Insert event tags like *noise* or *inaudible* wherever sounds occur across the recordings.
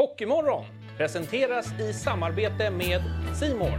Hockeymorgon presenteras i samarbete med Simor.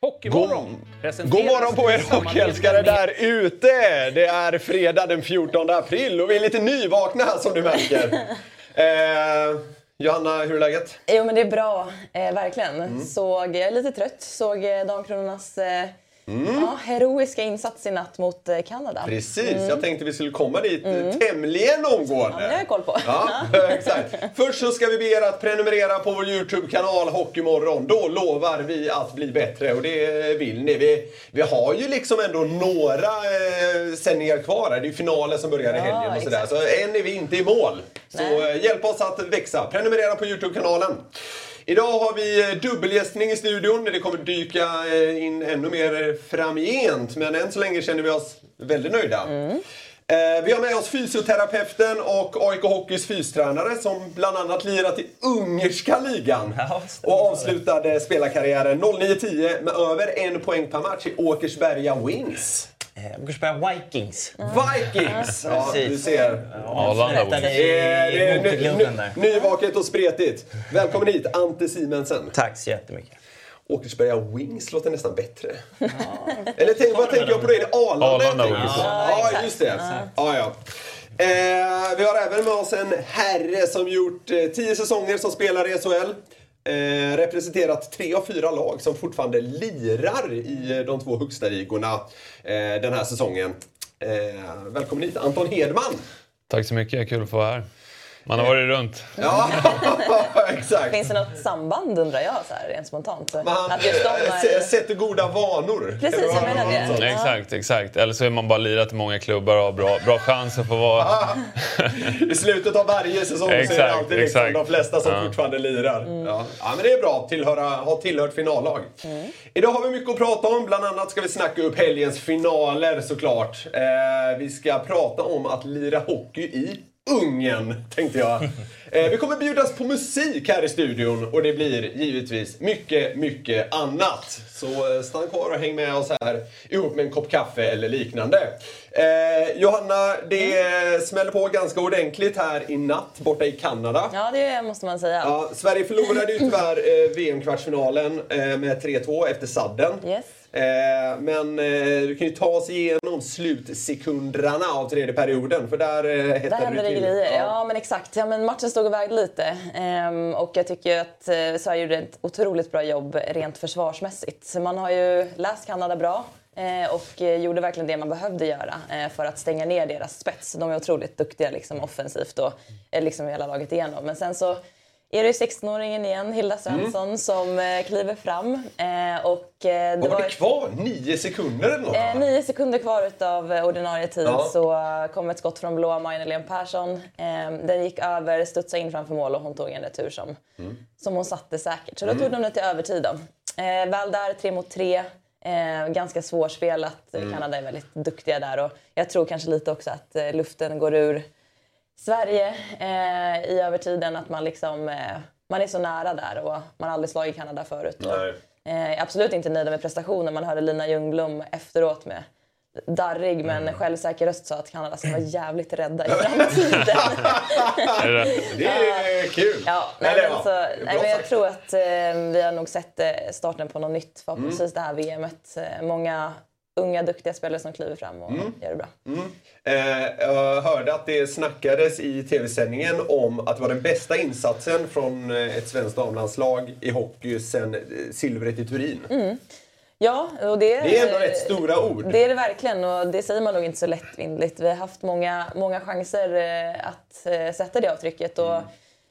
Hockeymorgon God morgon på er hockeyälskare där ute! Det är fredag den 14 april och vi är lite nyvakna som du märker. *laughs* eh, Johanna, hur är läget? Jo men det är bra, eh, verkligen. Mm. Såg, jag är lite trött. Såg eh, Damkronornas eh, ja, heroiska insats i natt mot eh, Kanada. Precis, jag tänkte vi skulle komma dit mm. tämligen omgående. Ja, det har jag koll på. Ja, *laughs* exakt. Först så ska vi be er att prenumerera på vår YouTube-kanal Hockeymorgon. Då lovar vi att bli bättre och det vill ni. Vi, vi har ju liksom ändå några eh, sändningar kvar här. Det är ju finalen som börjar i Ja, helgen och sådär. exakt. Så än är vi inte i mål. Så Nej. eh, hjälp oss att växa. Prenumerera på YouTube-kanalen. Idag har vi eh, dubbelgästning i studion. Det kommer dyka eh, in ännu mer eh, framgent. Men än så länge känner vi oss väldigt nöjda. Eh, Vi har med oss fysioterapeuten och AIK Hockeys fystränare som bland annat lirat i ungerska ligan. Ja, och avslutade spelarkarriären 09-10 med över en poäng per match i Åkersberga Wings. Eh, Åkersberga Vikings. Vikings! Ja, du ser. Arlanda ny, där. ny, nyvaket och spretigt. Välkommen hit, Ante Simensen. Tack så jättemycket. Åkersberga Wings låter nästan bättre. Eller tänk, vad tänker jag på då? Är det Arlanda? Wings. på? Ja, just det. Ja, ja. Eh, vi har även med oss en herre som gjort eh, tio säsonger som spelare i SHL. Eh, representerat tre av fyra lag som fortfarande lirar i de två högsta ligorna eh, den här säsongen. Eh, välkommen hit, Anton Hedman. Tack så mycket, kul att få vara här. Man har varit runt. Ja, *laughs* exakt. Finns det något samband undrar jag så här, rent spontant? Att just de eh, är... sätter goda vanor. Precis, jag menar det. Ja. Exakt, exakt. Eller så är man bara lirat i många klubbar och har bra, bra chans att få vara... I slutet av varje säsong så är det Exakt, alltid liksom exakt. de flesta som Ja. fortfarande lirar. Ja. ja, men det är bra. Tillhöra, ha tillhört finallag. Idag har vi mycket att prata om. Bland annat ska vi snacka upp helgens finaler såklart. Eh, vi ska prata om att lira hockey i Ungern, tänkte jag. *laughs* Eh, vi kommer bjudas på musik här i studion och det blir givetvis mycket, mycket annat. Så eh, stanna kvar och häng med oss här ihop med en kopp kaffe eller liknande. Eh, Johanna, det smäller på ganska ordentligt här i natt borta i Kanada. Ja, det måste man säga. Ja, Sverige förlorade ju tyvärr eh, VM-kvartsfinalen eh, med 3-2 efter sadden. Yes. Eh, men eh, du kan ju ta oss igenom slutsekunderna av tredje perioden för där eh, hettade du det till. grejer. Ja. men exakt. Ja, men matchen stod och vägde lite. Ehm, och jag tycker att eh, Sverige gjorde ett otroligt bra jobb rent försvarsmässigt. Man har ju läst Kanada bra eh, och gjorde verkligen det man behövde göra för att stänga ner deras spets. De är otroligt duktiga liksom, offensivt och liksom hela laget igenom. Men sen så är det ju 16-åringen igen, Hilda Svensson, som eh, kliver fram. Eh, och, eh, Vad var det kvar? Nio sekunder eller något? Eh, nio sekunder kvar av ordinarie tid Ja. så eh, kom ett skott från blåa Majnelén Persson. Eh, den gick över, studsade in framför mål och hon tog en retur som, som hon satte säkert. Så då tog de det till övertid. Då. Eh, väl där, tre mot tre. Eh, ganska svårspelat. Kanada är väldigt duktiga där och jag tror kanske lite också att eh, luften går ur Sverige eh, i övertiden. Att man liksom, eh, man är så nära där och man har aldrig slagit Kanada förut. Och. Eh, absolut inte nöjd med prestationen. Man hörde Lina Ljungblom efteråt med darrig men självsäker röst sa att Kanada ska vara jävligt rädda i framtiden. *laughs* Det? Är kul! ja, nej, men ja, så, det är bra nej, men jag tror att eh, vi har nog sett eh, starten på något nytt förhoppningsvis Mm. det här VMet. Eh, många unga duktiga spelare som kliver fram och Mm. gör det bra. Eh, jag hörde att det snackades i tv-sändningen om att det var den bästa insatsen från eh, ett svenskt damlandslag i hockey sen eh, silvret i Turin. Ja, och det, Det är ändå rätt stora ord. Det är det verkligen och det säger man nog inte så lättvindigt. Vi har haft många, många chanser eh, att sätta det avtrycket. Och, Mm.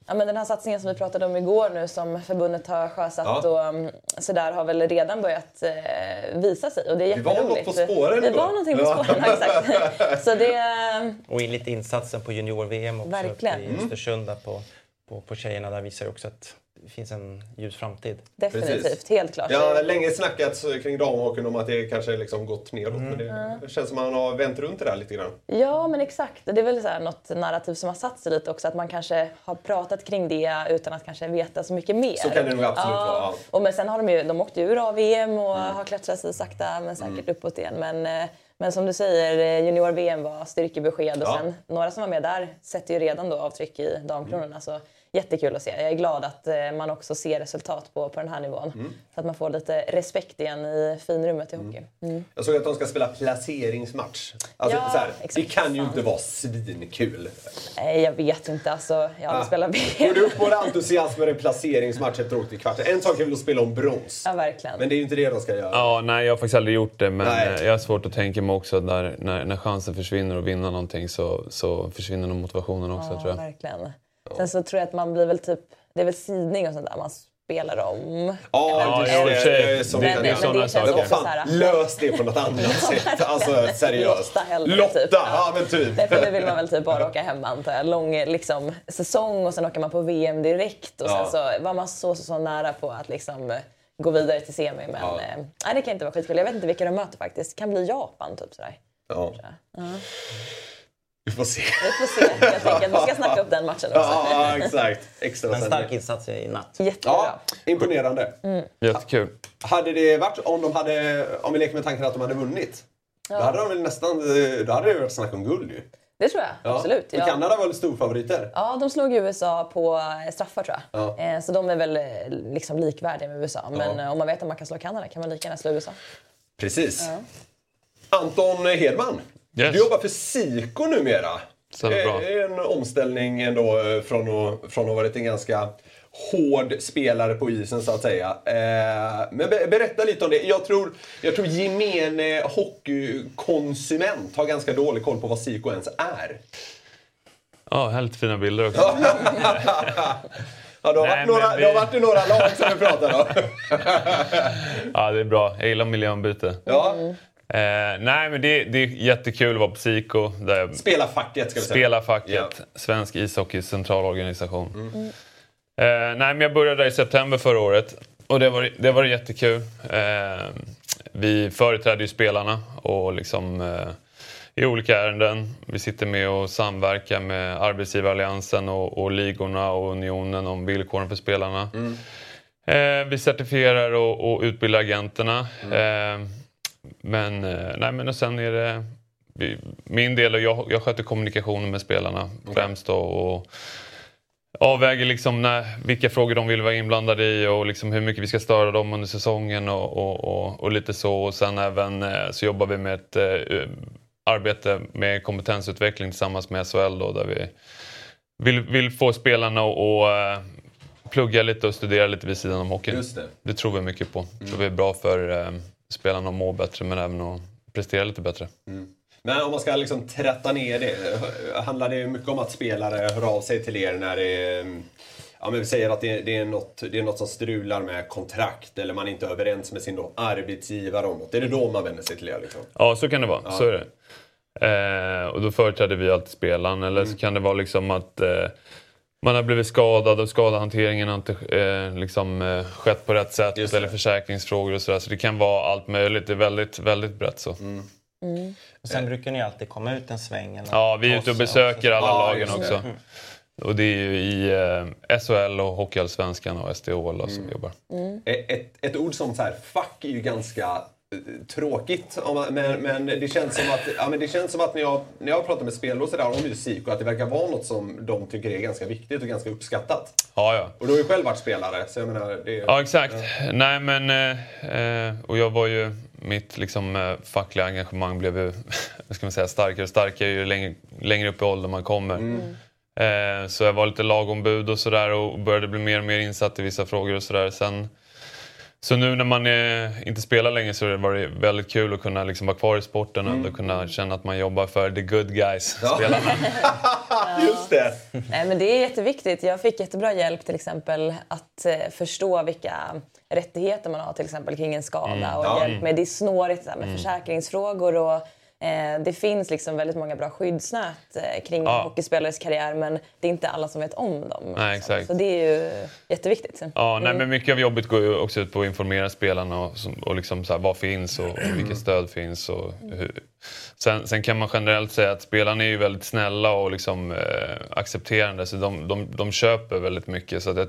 Ja, men den här satsningen som vi pratade om igår nu som förbundet har sjösatt Ja. och um, så där har väl redan börjat eh, visa sig och det är Vi var jätteroligt. något på spåren Vi var någonting på Ja. spåren, exakt. *laughs* Så det, Och i lite insatsen på junior-VM också Verkligen. i Östersund på, på, på tjejerna. Där visar det också att finns en ljus framtid. Definitivt, Precis. helt klart. Det har länge snackats kring damhockeyn om att det kanske liksom gått neråt. Men det, det känns som att man har vänt runt det där lite grann. Ja, men exakt. Det är väl så här något narrativ som har satt sig lite också. Att man kanske har pratat kring det utan att kanske veta så mycket mer. Så kan det nog absolut vara, ja. Och men sen har de ju, de åkte ur AVM och har klättrat sig sakta men säkert Mm. uppåt igen. Men, eh, men som du säger, eh, junior-VM var styrkebesked och Ja. sen några som var med där sätter ju redan då avtryck i damkronorna. Så jättekul att se. Jag är glad att eh, man också ser resultat på, på den här nivån. Mm. Så att man får lite respekt igen i finrummet i hockey. Mm. Jag såg att de ska spela placeringsmatch. Alltså, Ja, så här, det exakt. kan ju Fan. inte vara svinkul. Nej, jag vet inte. Alltså, jag har aldrig spelat VM. Går du upp både entusiasm med en placeringsmatch efter åkt i kvarten? En sak är väl att spela om brons. Ja, verkligen. Men det är ju inte det de ska göra. Ja, nej, jag har faktiskt aldrig gjort det. Men Nej. jag har svårt att tänka mig också att när, när, när chansen försvinner att vinna någonting så, så försvinner nog motivationen också Ja, tror jag. verkligen. Sen så tror jag att man blir väl typ... Det är väl sidning och sånt där man spelar om. Ja, Ja, och för det. Det är som Det- det göra. sådana det känns saker. Men vad fan, här- lös det på något annat *laughs* sätt. Alltså seriöst. Lotta hellre, Lotta, typ. ja men typ. Nej, för nu vill man väl typ bara åka hem antar jag. Lång liksom, säsong och sen åker man på VM direkt. Och sen Ja. så var man så, så, så nära på att liksom gå vidare till semi. Men Ja. eh, nej, det kan inte vara skitkul. Jag vet inte vilka de möter faktiskt. Kan bli Japan typ sådär. Ja. Vi får se. Vi får se helt enkelt. Vi ska snacka upp den matchen också. Ja, exakt. Extra En stark insats i natt. Jättebra. Ja, imponerande. Jättekul. Hade det varit, om de hade, om vi leker med tanken att de hade vunnit, då hade de väl nästan, då hade det varit snack om guld ju. Det tror jag. Ja. Absolut. Ja. Kanada var väl storfavoriter? Ja, de slog USA på eh, straffar tror jag. Ja. Eh, Så de är väl eh, liksom likvärdiga med USA. Men Ja. om man vet att man kan slå Kanada kan man lika gärna slå USA. Precis. Anton Hedman, Yes. du jobbar för Siko numera. Stämmer Det bra. är en omställning ändå eh, från att, från att ha varit en ganska hård spelare på isen så att säga. Eh, Men be- berätta lite om det. Jag tror, jag tror gemene hockeykonsument har ganska dålig koll på vad Siko ens är. Ja, helt fina bilder också. *laughs* Ja, det, har Nej, varit några, vi- det har varit i några lag som vi pratar om. *laughs* Ja, det är bra. Jag gillar miljöombyte. Ja, Eh, nej, men det, det är jättekul att vara på Siko. Spela facket ska vi säga. spelar facket. Ja. Svensk ishockeys centralorganisation. Eh, nej, men jag började där i september förra året. Och det var, det var jättekul. Eh, vi företräder ju spelarna och liksom, eh, i olika ärenden. Vi sitter med och samverkar med arbetsgivaralliansen och, och ligorna och unionen om villkoren för spelarna. Eh, vi certifierar och, och utbildar agenterna. Eh, men, eh, nej, men och sen är det min del, och jag, jag sköter kommunikationen med spelarna främst då, och avväger liksom när, vilka frågor de vill vara inblandade i och liksom hur mycket vi ska störa dem under säsongen och, och, och, och lite så. Och sen även eh, så jobbar vi med ett eh, arbete med kompetensutveckling tillsammans med SHL då, där vi vill, vill få spelarna att plugga lite och studera lite vid sidan om hockeyn. Just det. Det tror vi mycket på. Det tror vi är bra för eh, spelarna att må bättre men även att prestera lite bättre. Men om man ska liksom tratta ner det, handlar det mycket om att spelare hör av sig till er när det ja, men vi säger att det, det, är något, det är något som strular med kontrakt eller man är inte överens med sin då arbetsgivare om något. Är det då man vänder sig till er? Liksom? Ja, så kan det vara. Så är det. Eh, och då företräder vi alltid spelaren. Eller så kan det vara liksom att eh, man har blivit skadad och skadehanteringen har inte eh, liksom, eh, skett på rätt sätt. Just det. Eller försäkringsfrågor och sådär. Så det kan vara allt möjligt. Det är väldigt, väldigt brett så. Och sen brukar ni alltid komma ut en sväng. Eller Ja, vi är ute och besöker alla Ja, lagen också. Och det är ju i eh, SHL och Hockeyallsvenskan och SDHL som vi jobbar. Ett, ett ord som så här, fuck är ju ganska eh, tråkigt. Men, men, det känns som att, ja, men det känns som att när jag, när jag pratar med spelare och sådär om just Siko, att det verkar vara något som de tycker är ganska viktigt och ganska uppskattat. Ja, ja. Och du har ju själv varit spelare, så jag menar... Det, Ja, exakt. Nej, men... Eh, eh, och jag var ju... Mitt liksom, eh, fackliga engagemang blev ju *laughs* ska man säga, starkare och starkare ju längre, längre upp i åldern man kommer. Eh, så jag var lite lagombud och sådär och började bli mer och mer insatt i vissa frågor och sådär. Sen, så nu när man eh, inte spelar längre så har det varit väldigt kul att kunna liksom vara kvar i sporten och ändå kunna känna att man jobbar för the good guys, spelarna. *laughs* Just det! Nej, men det är jätteviktigt. Jag fick jättebra hjälp till exempel att eh, förstå vilka rättigheter man har till exempel kring en skada och Ja. hjälp med, det är snårigt med försäkringsfrågor och det finns liksom väldigt många bra skyddsnät eh, kring Ja. hockeyspelares karriär men det är inte alla som vet om dem. Nej, liksom. exakt. Så det är ju jätteviktigt. Ja, nej, men mycket av jobbet går ju också ut på att informera spelarna och, och liksom så här, vad finns och, och vilket stöd finns. Och hur. Sen, sen kan man generellt säga att spelarna är ju väldigt snälla och liksom, eh, accepterande så de, de, de köper väldigt mycket. Så det,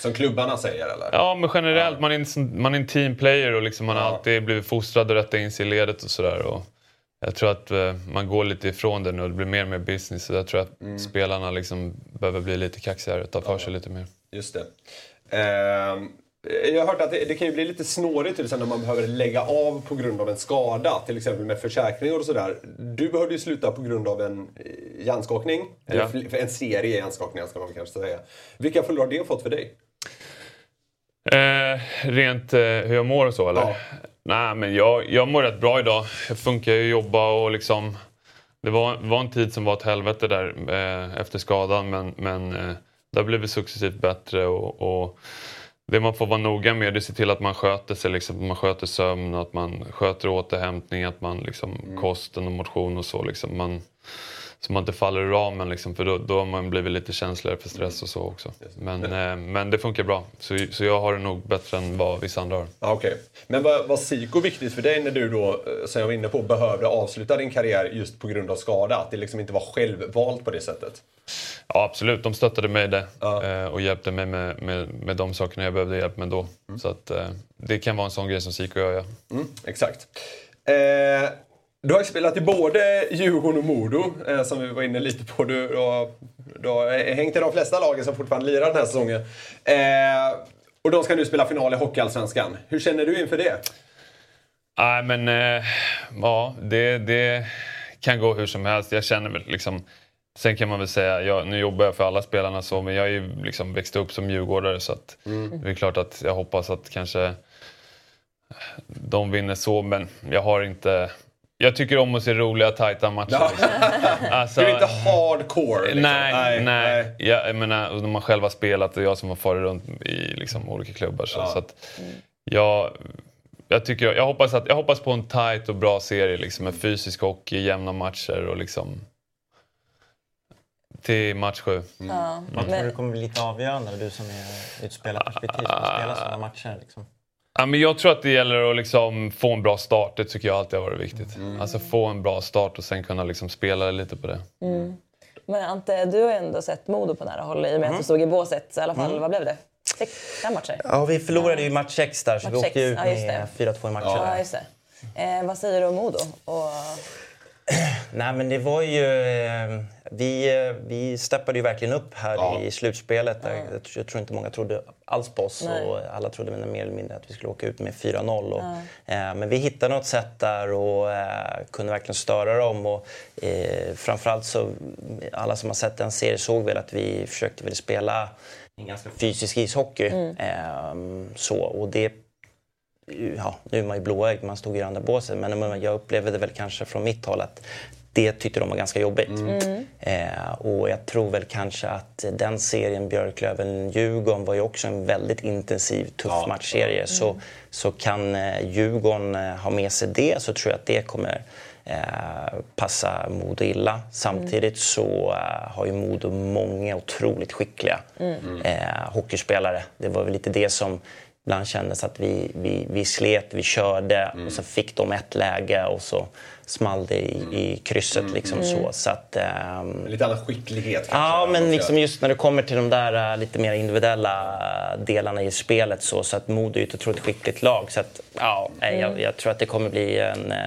Som klubbarna säger eller? ja, men generellt, man är, en, man är en teamplayer och liksom man har Ja. alltid blivit fostrad att rätta in sig i ledet och sådär. Jag tror att eh, man går lite ifrån det nu och det blir mer och mer business. Så jag tror att spelarna liksom behöver bli lite kaxigare, ta för sig lite mer. Just det. Ehm, jag har hört att det, det kan ju bli lite snårigt till exempel när man behöver lägga av på grund av en skada. Till exempel med försäkringar och sådär. Du behövde ju sluta på grund av en eh, hjärnskakning. Ja. en serie hjärnskakningar ska man kanske säga. Vilka följder har det fått för dig? Eh, rent eh, hur jag mår och så eller? Ja. Nej men jag, jag mår rätt bra idag. Jag funkar ju jobba och liksom... Det var, var en tid som var ett helvete där eh, efter skadan men, men eh, det har blivit successivt bättre och, och det man får vara noga med är att se till att man sköter sig, liksom, man sköter sömn, att man sköter återhämtning, att man liksom, kosten och motion och så. Liksom, man, så man inte faller ur ramen liksom, för då, då har man blivit lite känsligare för stress och så också. Men, eh, men det funkar bra. Så, så jag har det nog bättre än vad vissa andra har. Ja, okej. Men var, var psyko viktigt för dig när du då, eh, som jag var inne på, behövde avsluta din karriär just på grund av skada? Att det liksom inte var självvalt på det sättet? Ja absolut, de stöttade mig där Ja. eh, och hjälpte mig med, med, med de sakerna jag behövde hjälp med då. Så att, eh, det kan vara en sån grej som Siko gör. Ja. Mm, exakt. Eh, du har ju spelat i både Djurgården och Modo, eh, som vi var inne lite på. Du, du, har, du har hängt i de flesta lagen som fortfarande lirar den här säsongen. Eh, och de ska nu spela final i Hockeyallsvenskan. Hur känner du inför det? Nej men eh, ja, det, det kan gå hur som helst. Jag känner väl liksom Sen kan man väl säga, jag, nu jobbar jag för alla spelarna så, men jag har ju liksom växt upp som djurgårdare så att det är klart att jag hoppas att kanske de vinner så, men jag har inte... Jag tycker om att se roliga, tajta matcher. Ja. Liksom. Alltså, Du är inte hardcore? Liksom. Nej, nej. Jag, jag menar, de har själva spelat och jag som har farit runt i liksom, olika klubbar. Så, Ja. så att jag, jag, tycker, jag, hoppas att, jag hoppas på en tight och bra serie liksom, med fysisk hockey, jämna matcher och liksom till match sju. Ja. Vad tror du Men, kommer bli lite avgörande? Du som är ur spelarperspektiv som spelar sådana matcher. Liksom. Ja, men jag tror att det gäller att liksom få en bra start. Det tycker jag alltid har varit viktigt. Alltså få en bra start och sen kunna liksom spela lite på det. men Ante, du har ju ändå sett Modo på nära håll i och med att du stod i båset. I alla fall, vad blev det? Sex, fem matcher? Ja, vi förlorade ju match 6 där så Match vi åkte sex, ut ja, med det. 4-2 i matchen. Ja, just det. Eh, vad säger du om Modo? Och, *clears throat* Nej, men det var ju... eh, Vi, eh, vi steppade ju verkligen upp här Ja. i slutspelet. Där Jag, tror- jag tror inte många trodde alls på oss. Nej. Och alla trodde mer eller mindre att vi skulle åka ut med 4-0. Och, eh, men vi hittade något sätt där och eh, kunde verkligen störa dem. Och, eh, framförallt så, alla som har sett den serien såg väl att vi försökte väl spela en ganska fysisk ishockey. Eh, så, och det ja, nu är man ju blåögd, man stod i andra båset. Men jag upplevde väl kanske från mitt håll att det tyckte de var ganska jobbigt. Eh, och jag tror väl kanske att den serien Björklöven-Djurgården var ju också en väldigt intensiv, tuff Ja. matchserie. Så, så kan eh, Djurgården eh, ha med sig det så tror jag att det kommer eh, passa Modo illa. Samtidigt så eh, har ju Modo många otroligt skickliga eh, hockeyspelare. Det var väl lite det som ibland kändes att vi, vi, vi slet, vi körde och så fick de ett läge och så small det i, i krysset. Liksom så. så att, ehm, Lite annan skicklighet kanske? Ja, men liksom just när det kommer till de där äh, lite mer individuella delarna i spelet så, så att Modo är ett otroligt skickligt lag. Så att, ja, jag, jag tror att det kommer bli en, äh,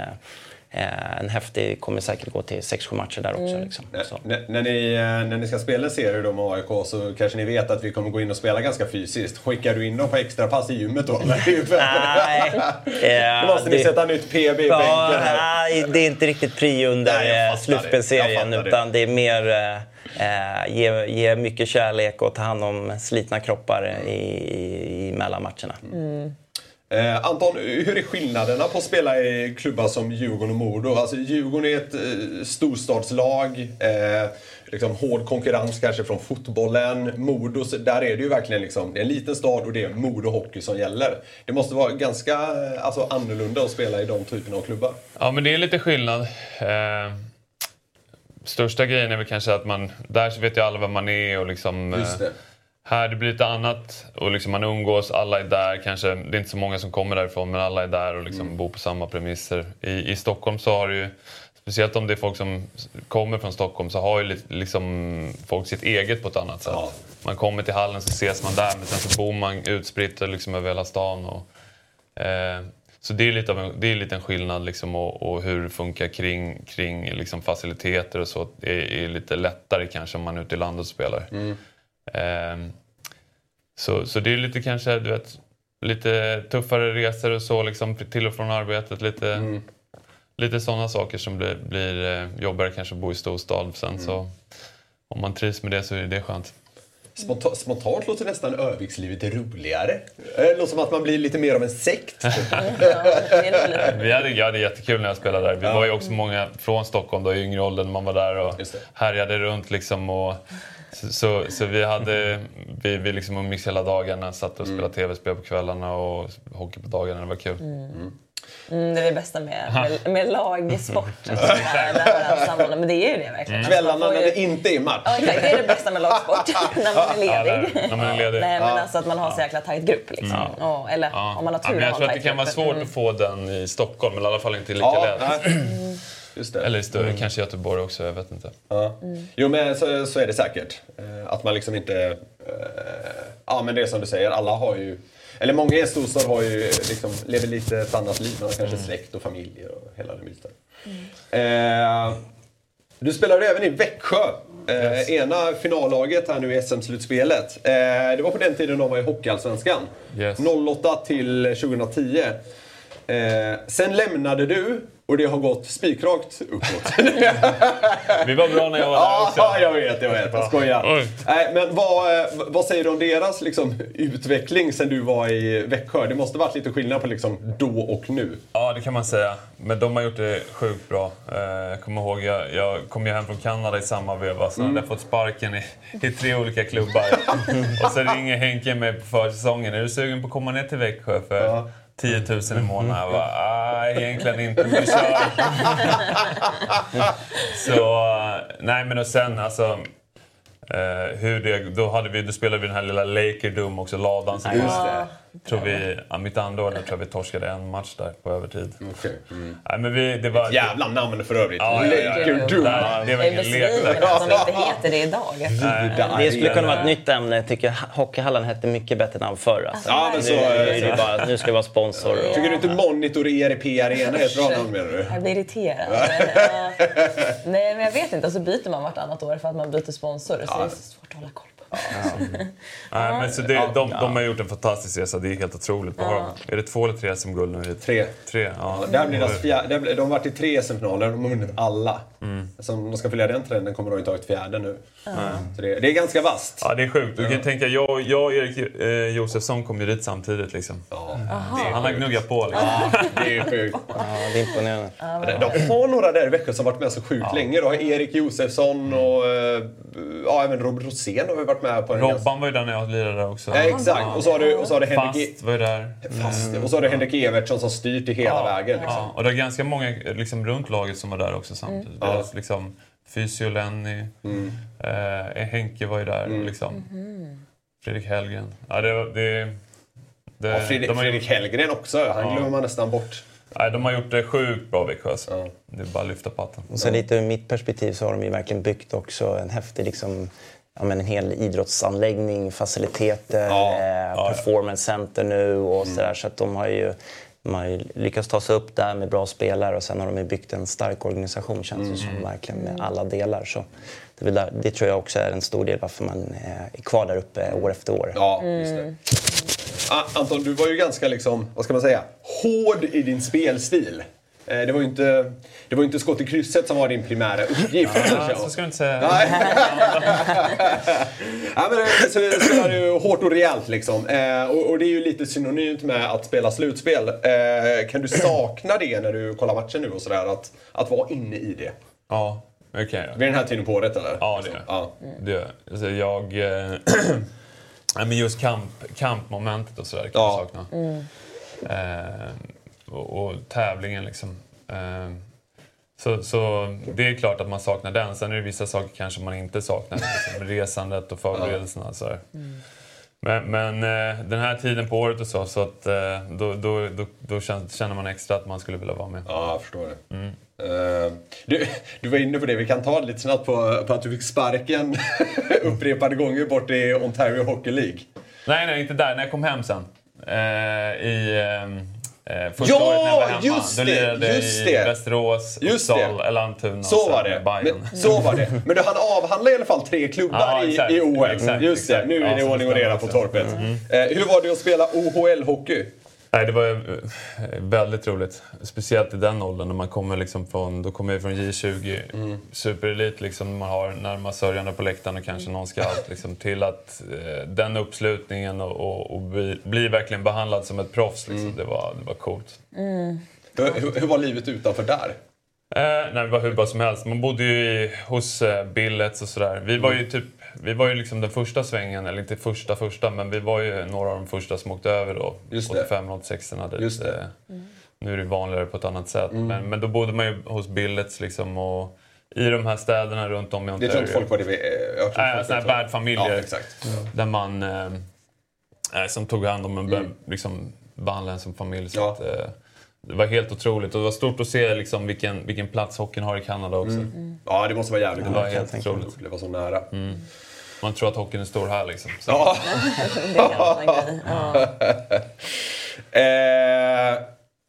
en häftig... kommer säkert gå till 6-7 matcher där också. Liksom. Så. N- När, ni, eh, när ni ska spela en serie då med AIK så kanske ni vet att vi kommer gå in och spela ganska fysiskt. Skickar du in dem på extra pass i gymmet då? Nej, *laughs* *laughs* Då måste ni sätta nytt PB i Ja, bänken här. nej, det är inte riktigt prio under eh, det. Slutspelsserien. det. Utan det är mer eh, eh, ge, ge mycket kärlek och ta hand om slitna kroppar i, i, i mellanmatcherna. Eh, Anton, hur är skillnaderna på att spela i klubbar som Djurgården och Modo? Alltså, Djurgården är ett eh, storstadslag. Eh, liksom hård konkurrens kanske från fotbollen. Modo, där är det ju verkligen liksom, det är en liten stad och det är Modo Hockey som gäller. Det måste vara ganska eh, alltså, annorlunda att spela i de typerna av klubbar. Ja, men det är lite skillnad. Eh, största grejen är väl kanske att man, där vet ju alla vem man är och liksom... eh, Just det. Här det blir lite annat och liksom man umgås, alla är där kanske. Det är inte så många som kommer därifrån men alla är där och liksom bor på samma premisser. I, I Stockholm så har du ju, speciellt om det är folk som kommer från Stockholm, så har ju li- liksom folk sitt eget på ett annat sätt. Ja. Man kommer till hallen så ses man där men sen så bor man utspritt liksom över hela stan. Och, eh, så det är lite av en, det är lite en skillnad liksom och, och hur det funkar kring, kring liksom faciliteter och så. Det är, är lite lättare kanske om man är ute i landet och spelar. Ehm, så, så det är lite kanske, du vet, lite tuffare resor och så liksom till och från arbetet. Lite, lite sådana saker som blir, blir eh, jobbigare kanske att bo i storstad. Sen så om man trivs med det så är det skönt. Sponta- spontant låter nästan Övikslivet roligare. Eh, Det låter som att man blir lite mer av en sekt. *laughs* Vi hade, jag hade jättekul när jag spelade där. Vi var ju också många från Stockholm då, i yngre åldern när man var där och härjade runt liksom. Och, så, så, så vi hade, vi, vi liksom umgicks hela dagarna, satt och spelade tv-spel på kvällarna och hockey på dagarna. Det var kul. Mm, det är det bästa med, med, med lagsport. *laughs* Men det är ju det verkligen. Kvällarna Man får när det inte är match. Ja, exakt. Det är det bästa med lagsport. *laughs* *laughs* när man är Ja, ledig. där, när man är ledig. Nej, men alltså att man har så jäkla tajt grupp. Liksom. Och, eller Ja. om man har Ja, tur men jag tror att det kan vara svårt att få den i Stockholm, men i alla fall inte lika Ja, lätt. nej. *clears throat* *clears throat* Just det. Eller i större, kanske Göteborg också, jag vet inte. Ja. Jo, men så, så är det säkert. Eh, Att man liksom inte... eh, Ja, men det är som du säger, alla har ju... Eller många i storstad har ju, liksom, lever lite ett annat liv. Man har kanske släkt och familj och hela den biten. Eh, du spelade även i Växjö. Eh, Ena finallaget här nu i SM-slutspelet. Eh, det var på den tiden de var i Hockeyallsvenskan. Yes. 08 till 2010. Eh, sen lämnade du och det har gått spikrakt uppåt. *laughs* Vi var bra när jag var där Ja, också. jag vet, jag vet. Jag skojar. Oj. Nej, men vad, eh, vad säger du om deras liksom, utveckling sen du var i Växjö? Det måste varit lite skillnad på liksom, då och nu. Ja, det kan man säga. Men de har gjort det sjukt bra. Eh, Jag kommer ihåg, jag, jag kom ju hem från Kanada i samma veva. Så hade jag fått sparken i, i tre olika klubbar. *laughs* och så ringer Henke mig på försäsongen. Är du sugen på att komma ner till Växjö för Ja. 10 000 i månaden? Jag bara, ah, egentligen inte. Men kör. *laughs* så, nej men och sen alltså. Eh, hur det, då, hade vi, då spelade vi den här lilla Lakerdom också, ladan. var- det. Tror vi, ja, mitt andra år där tror jag vi torskade en match där på övertid. Okej. Mm. Nej, men vi, det var... Jävla namn för övrigt. Ja, ja, ja, ja. Där, det var Jag är ingen lek att de inte heter det idag. *laughs* Det skulle kunna vara ett nytt ämne. Jag tycker Hockeyhallen hette mycket bättre namn förr. Alltså. Ja, men så... Nu, är det bara, nu ska vi vara sponsor. Och... Tycker du inte Monitor ERP Arena är ett bra namn menar du? Jag blir irriterad. *laughs* Ja. Nej, men jag vet inte. Och så byter man vartannat år för att man byter sponsor. Så det är så svårt att hålla koll på. Nej, men så det, de, de har gjort en fantastisk resa. Det är helt otroligt. De? Är det två eller tre SM-guld nu? Tre. Tre, ja. Det här blir deras fjärde, det blir- de har varit i tre SM-finaler, de har vunnit alla. Så om de ska följa den trenden kommer de inte ha ett fjärde nu. Så det, det är ganska vasst. Ja, det är sjukt. Du kan tänka, jag, jag och Erik eh, Josefsson kom ju dit samtidigt. Liksom. Ja, Han har gnuggat på. Liksom. det är sjukt. *laughs* Ja, det är imponerande. De har några där i Växjö som varit med så sjukt länge. Har Erik Josefsson och eh, ja, även Robert Rosén har ju varit med på en Robban var ju där när jag lirade också. Ja, exakt. Och så har du, och så har du Henrik, Fast var ju där. Fast. Och så har du Henrik Evertsson som styrt i hela vägen. Liksom. Ja, och det är ganska många liksom, runt laget som var där också samtidigt. Ja. Deras, liksom, Fysio Lenny, eh, Henke var ju där. Liksom. Fredrik Hellgren. Ja, det, var- det, det, Ja, Fredrik, de, har, Fredrik Hellgren också. Han Ja. glömmer man nästan bort. Nej, de har gjort det sjukt bra Växjö. Alltså. Ja. Det är bara att lyfta på hatten. Och sen lite ur mitt perspektiv så har de ju verkligen byggt också en häftig liksom, ja, men en hel idrottsanläggning, faciliteter, Ja, eh, ja. performance center nu och sådär. Så att de har ju de har ju lyckats ta sig upp där med bra spelare och sen har de ju byggt en stark organisation känns det som verkligen med alla delar. Så det, där, det tror jag också är en stor del varför man eh, är kvar där uppe år efter år. Ja, just det. Anton, du var ju ganska liksom, vad ska man säga, hård i din spelstil. Eh, Det var ju inte, det var inte skott i krysset som var din primära uppgift. kanske. Så ska du inte säga. Nej. *laughs* ja, men det- så det spelar ju hårt och rejält liksom. Eh, och, och det är ju lite synonymt med att spela slutspel. Eh, kan du sakna det när du kollar matchen nu och sådär? Att, att vara inne i det? Ja, det kan jag. Vid den här tiden på året eller? Ja, det gör jag. Ja. Det gör. Alltså, jag eh, *clears throat* ja, men just kamp, kampmomentet och sådär kan Ja. jag sakna. Eh, och, och tävlingen liksom. Eh, så, så det är klart att man saknar den. Sen är det vissa saker kanske man inte saknar. Liksom, resandet och förberedelserna. och sådär. Men, men eh, den här tiden på året och så, så att, eh, då, då, då, då känner man extra att man skulle vilja vara med. Ja, jag förstår det. Eh, du, du var inne på det, vi kan ta det lite snabbt på, på att du fick sparken *laughs* upprepade gånger bort i Ontario Hockey League. Nej, nej, inte där. När jag kom hem sen. Eh, I eh, första Ja, året när jag var hemma. just Då det, lirade jag just i det. Västerås, Just Uppsala, det. Almtuna och Så var det. Bayern. Men, så var det. Men du hann avhandla i alla fall tre klubbar Ja, i, exakt. i OM. Exakt, Just det, exakt. nu är det ordning och reda på torpet. Eh, hur var det att spela OHL-hockey? Nej, det var ju, eh, väldigt roligt. Speciellt i den åldern när man kommer liksom från, då kommer jag från J20, Mm. superelit liksom. Man har närmast sörjande på läktaren och kanske någon scout liksom, till att eh, den uppslutningen och, och, och bli, bli verkligen behandlad som ett proffs. Liksom. Mm. Det, var, det var coolt. Hur, hur- hur var livet utanför där? Eh, nej, det var hur bra som helst. Man bodde ju i, hos eh, Billets och sådär. Vi var ju typ, vi var ju liksom den första svängen, eller inte första första, men vi var ju några av de första som åkte över då. Just det. 85 86 dit. Just det. Mm. Nu är det vanligare på ett annat sätt. Men, men då bodde man ju hos Billets liksom och i de här städerna runt om i Det Ontario. tror inte folk var det vi... folk såna här värdfamiljer. Ja, exakt. Där man eh, som tog hand om en, liksom behandlade en som familj. Så Ja. att, eh, det var helt otroligt och det var stort att se liksom, vilken, vilken plats hockeyn har i Kanada också. Ja, det måste vara jävligt Det var coolt. helt otroligt. Det var så nära. Man tror att hockeyn är stor här liksom. Så, Ja. *laughs* Det kan vara en grej. Ja. Eh,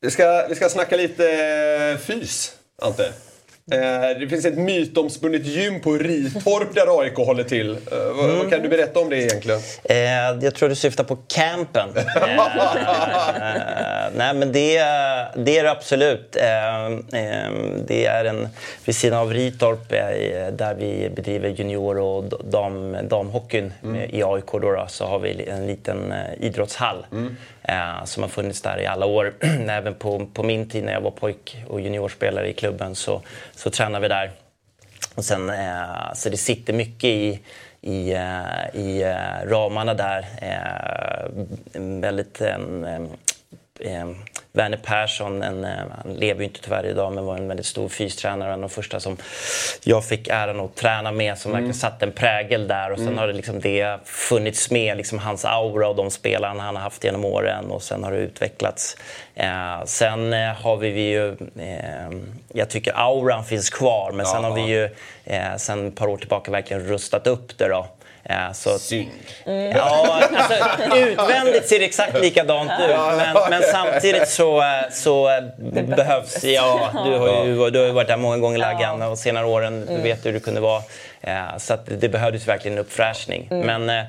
vi, ska, vi ska snacka lite eh, fys, Ante. Eh, det finns ett mytomspunnet gym på Ritorp där AIK håller till. Eh, vad, vad kan du berätta om det egentligen? Eh, jag tror du syftar på campen. *laughs* Nej, men det, det är det absolut. Det är en, vid sidan av Ritorp där vi bedriver junior och dam, damhockeyn med- i AIK då, då, så har vi en liten idrottshall eh, som har funnits där i alla år. *clears throat* Även på, på min tid när jag var pojk och juniorspelare i klubben så, så tränar vi där. Och sen, eh, så det sitter mycket i, i, eh, i eh, ramarna där. Eh, en väldigt... Eh, en, Werner Persson, en, eh, han lever ju inte tyvärr idag, men var en väldigt stor fystränare. En av de första som jag fick äran att träna med, som verkligen satte en prägel där. Och sen har det, liksom det funnits med, liksom hans aura och de spelarna han har haft genom åren. Och sen har det utvecklats. Eh, sen eh, har vi ju, eh, jag tycker auran finns kvar, men sen Ja. har vi ju eh, sen ett par år tillbaka verkligen rustat upp det då. Eh, så Synd. Ja, alltså, utvändigt ser det exakt likadant ut. Men, men samtidigt så, eh, så eh, behövs... Ja, du har ju, du har ju varit där många gånger Laggan och senare åren. Du vet hur det kunde vara. Så att det behövdes verkligen en uppfräschning. Men eh,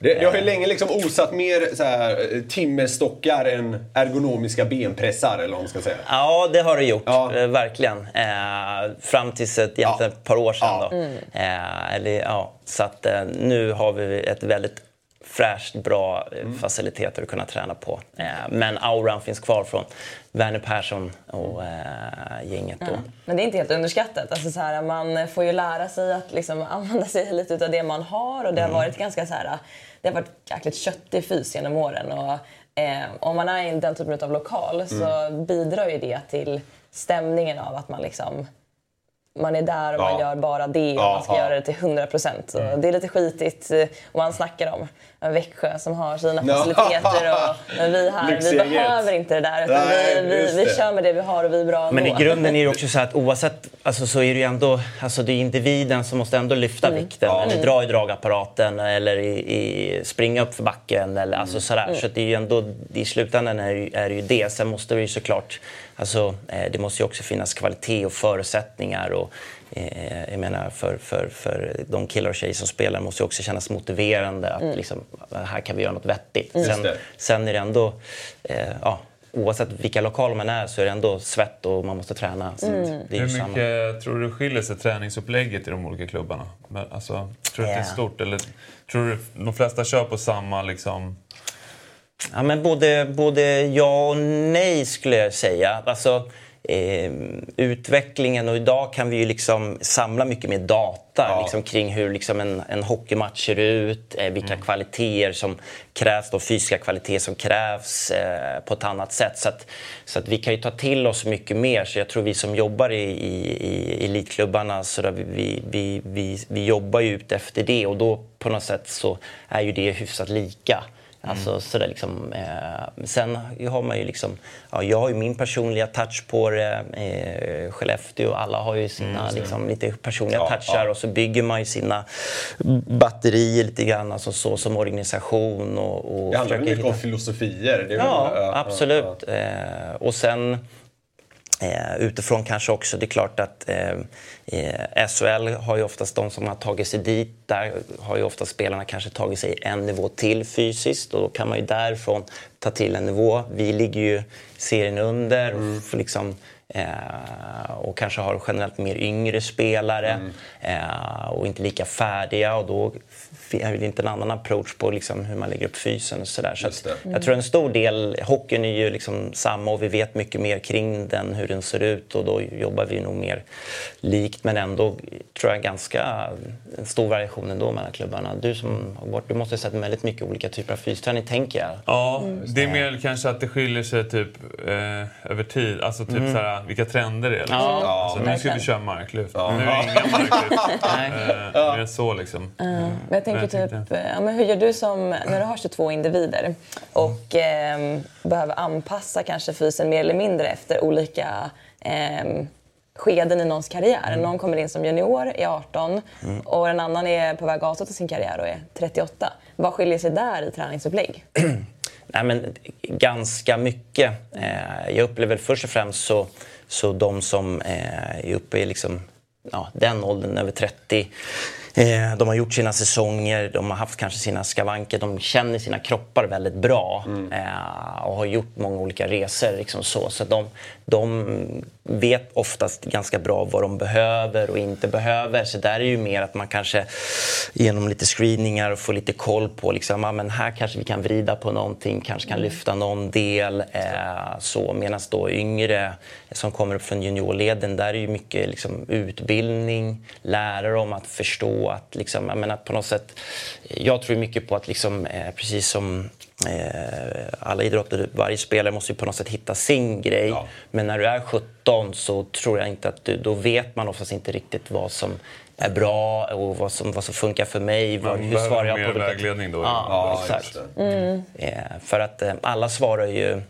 Det, det har ju länge liksom osat mer så här, eh, timmerstockar än ergonomiska benpressar, eller vad man ska säga. Ja, det har det gjort. Ja. Eh, verkligen. Eh, fram tills ett, egentligen ett par år sedan. Ja. Då. Eh, eller, ja, så att, eh, nu har vi ett väldigt fräscht, bra eh, faciliteter att kunna träna på. Eh, men auran finns kvar från Werner Persson och eh, gänget. Då. Men det är inte helt underskattat. Alltså så här, man får ju lära sig att liksom *laughs* använda sig lite av det man har. Och det har varit ganska så här, det har varit jäkligt köttig fys genom åren. Och, eh, om man är i den typen av lokal så bidrar ju det till stämningen av att man liksom man är där och man Ja. gör bara det och Ja, man ska ja. göra det till 100 procent. Det är lite skitigt eh, och man snackar om Växjö som har sina Ja. faciliteter. Och, men vi här, vi behöver inte det där. Utan Nej, vi, vi, vi det. kör med det vi har och vi är bra Men i ändå. grunden är det *laughs* också så att oavsett, alltså så är det ju ändå, alltså det är individen som måste ändå lyfta vikten eller dra i dragapparaten eller i, i, springa upp för backen eller alltså sådär. Så att det är ju ändå, i slutändan är det, ju- är det ju det. Sen måste det ju såklart, alltså eh, det måste ju också finnas kvalitet och förutsättningar och eh, jag menar för, för, för de killar och tjejer som spelar måste ju också kännas motiverande att liksom, här kan vi göra något vettigt. Sen, det. sen är det ändå, eh, ja, oavsett vilka lokaler man är så är det ändå svett och man måste träna. Så det är ju Hur samma. mycket tror du skiljer sig träningsupplägget i de olika klubbarna? Men, alltså, tror du att det är stort? Eller tror du de flesta kör på samma liksom... Ja, men både, både ja och nej skulle jag säga. Alltså, eh, utvecklingen och idag kan vi ju liksom samla mycket mer data liksom, kring hur liksom en, en hockeymatch ser ut, eh, vilka kvaliteter som krävs, de fysiska kvaliteter som krävs eh, på ett annat sätt. Så att, så att vi kan ju ta till oss mycket mer. Så jag tror vi som jobbar i, i, i elitklubbarna, så där vi, vi, vi, vi, vi jobbar ju ut efter det och då på något sätt så är ju det hyfsat lika. Alltså, sådär liksom, eh, sen har man ju liksom, ja, jag har ju min personliga touch på det. Eh, Skellefteå, alla har ju sina liksom, lite personliga Ja, touchar ja. och så bygger man ju sina batterier lite grann alltså, så, som organisation. Och, och Det handlar mycket om hitta- filosofier? Det är Ja, väl, absolut. Eh, och sen eh, utifrån kanske också, det är klart att eh, eh, SHL har ju oftast de som har tagit sig dit, där har ju ofta spelarna kanske tagit sig en nivå till fysiskt och då kan man ju därifrån ta till en nivå. Vi ligger ju serien under och får liksom Eh, och kanske har generellt mer yngre spelare eh, och inte lika färdiga. Och då är det inte en annan approach på liksom hur man lägger upp fysen och sådär. Så det. jag tror en stor del, hockeyn är ju liksom samma och vi vet mycket mer kring den, hur den ser ut och då jobbar vi nog mer likt men ändå tror jag ganska en stor variation ändå mellan klubbarna. Du som har varit, du måste ha sett väldigt mycket olika typer av fysträning tänker jag. Ja, det är mer kanske att det skiljer sig typ eh, över tid. Alltså typ såhär, vilka trender det är. Liksom. Ja, alltså, nu ska vi köra marklyft. Nu är det inga marklyft. *laughs* Eh, mer så liksom. Men jag tänker jag typ, tänkte- ja, men hur gör du som, när du har 22 individer och ehm, behöver anpassa kanske fysen mer eller mindre efter olika ehm, skeden i någons karriär. Någon kommer in som junior, är 18 och en annan är på väg avsluta sin karriär och är 38. Vad skiljer sig där i träningsupplägg? *clears throat* Nej, men ganska mycket. Eh, jag upplever först och främst så, så de som eh, är uppe i liksom, ja, den åldern, över 30. Eh, de har gjort sina säsonger, de har haft kanske sina skavanker, de känner sina kroppar väldigt bra eh, och har gjort många olika resor. Liksom så så de, de vet oftast ganska bra vad de behöver och inte behöver. Så där är ju mer att man kanske genom lite screeningar får lite koll på liksom, ja, men här kanske vi kan vrida på någonting, kanske kan lyfta någon del. Eh, så Medan då yngre som kommer upp från juniorleden, där är ju mycket liksom, utbildning, lära dem att förstå att, liksom, jag menar, på något sätt, jag tror mycket på att liksom, eh, precis som eh, alla idrotter, varje spelare måste ju på något sätt hitta sin grej. Ja. Men när du är 17 så tror jag inte att du, då vet man oftast inte riktigt vad som är bra och vad som, vad som funkar för mig. Man hur svarar jag mer på olika- vägledning då. Ja, Ja, exakt. det. Eh, för att eh, alla svarar ju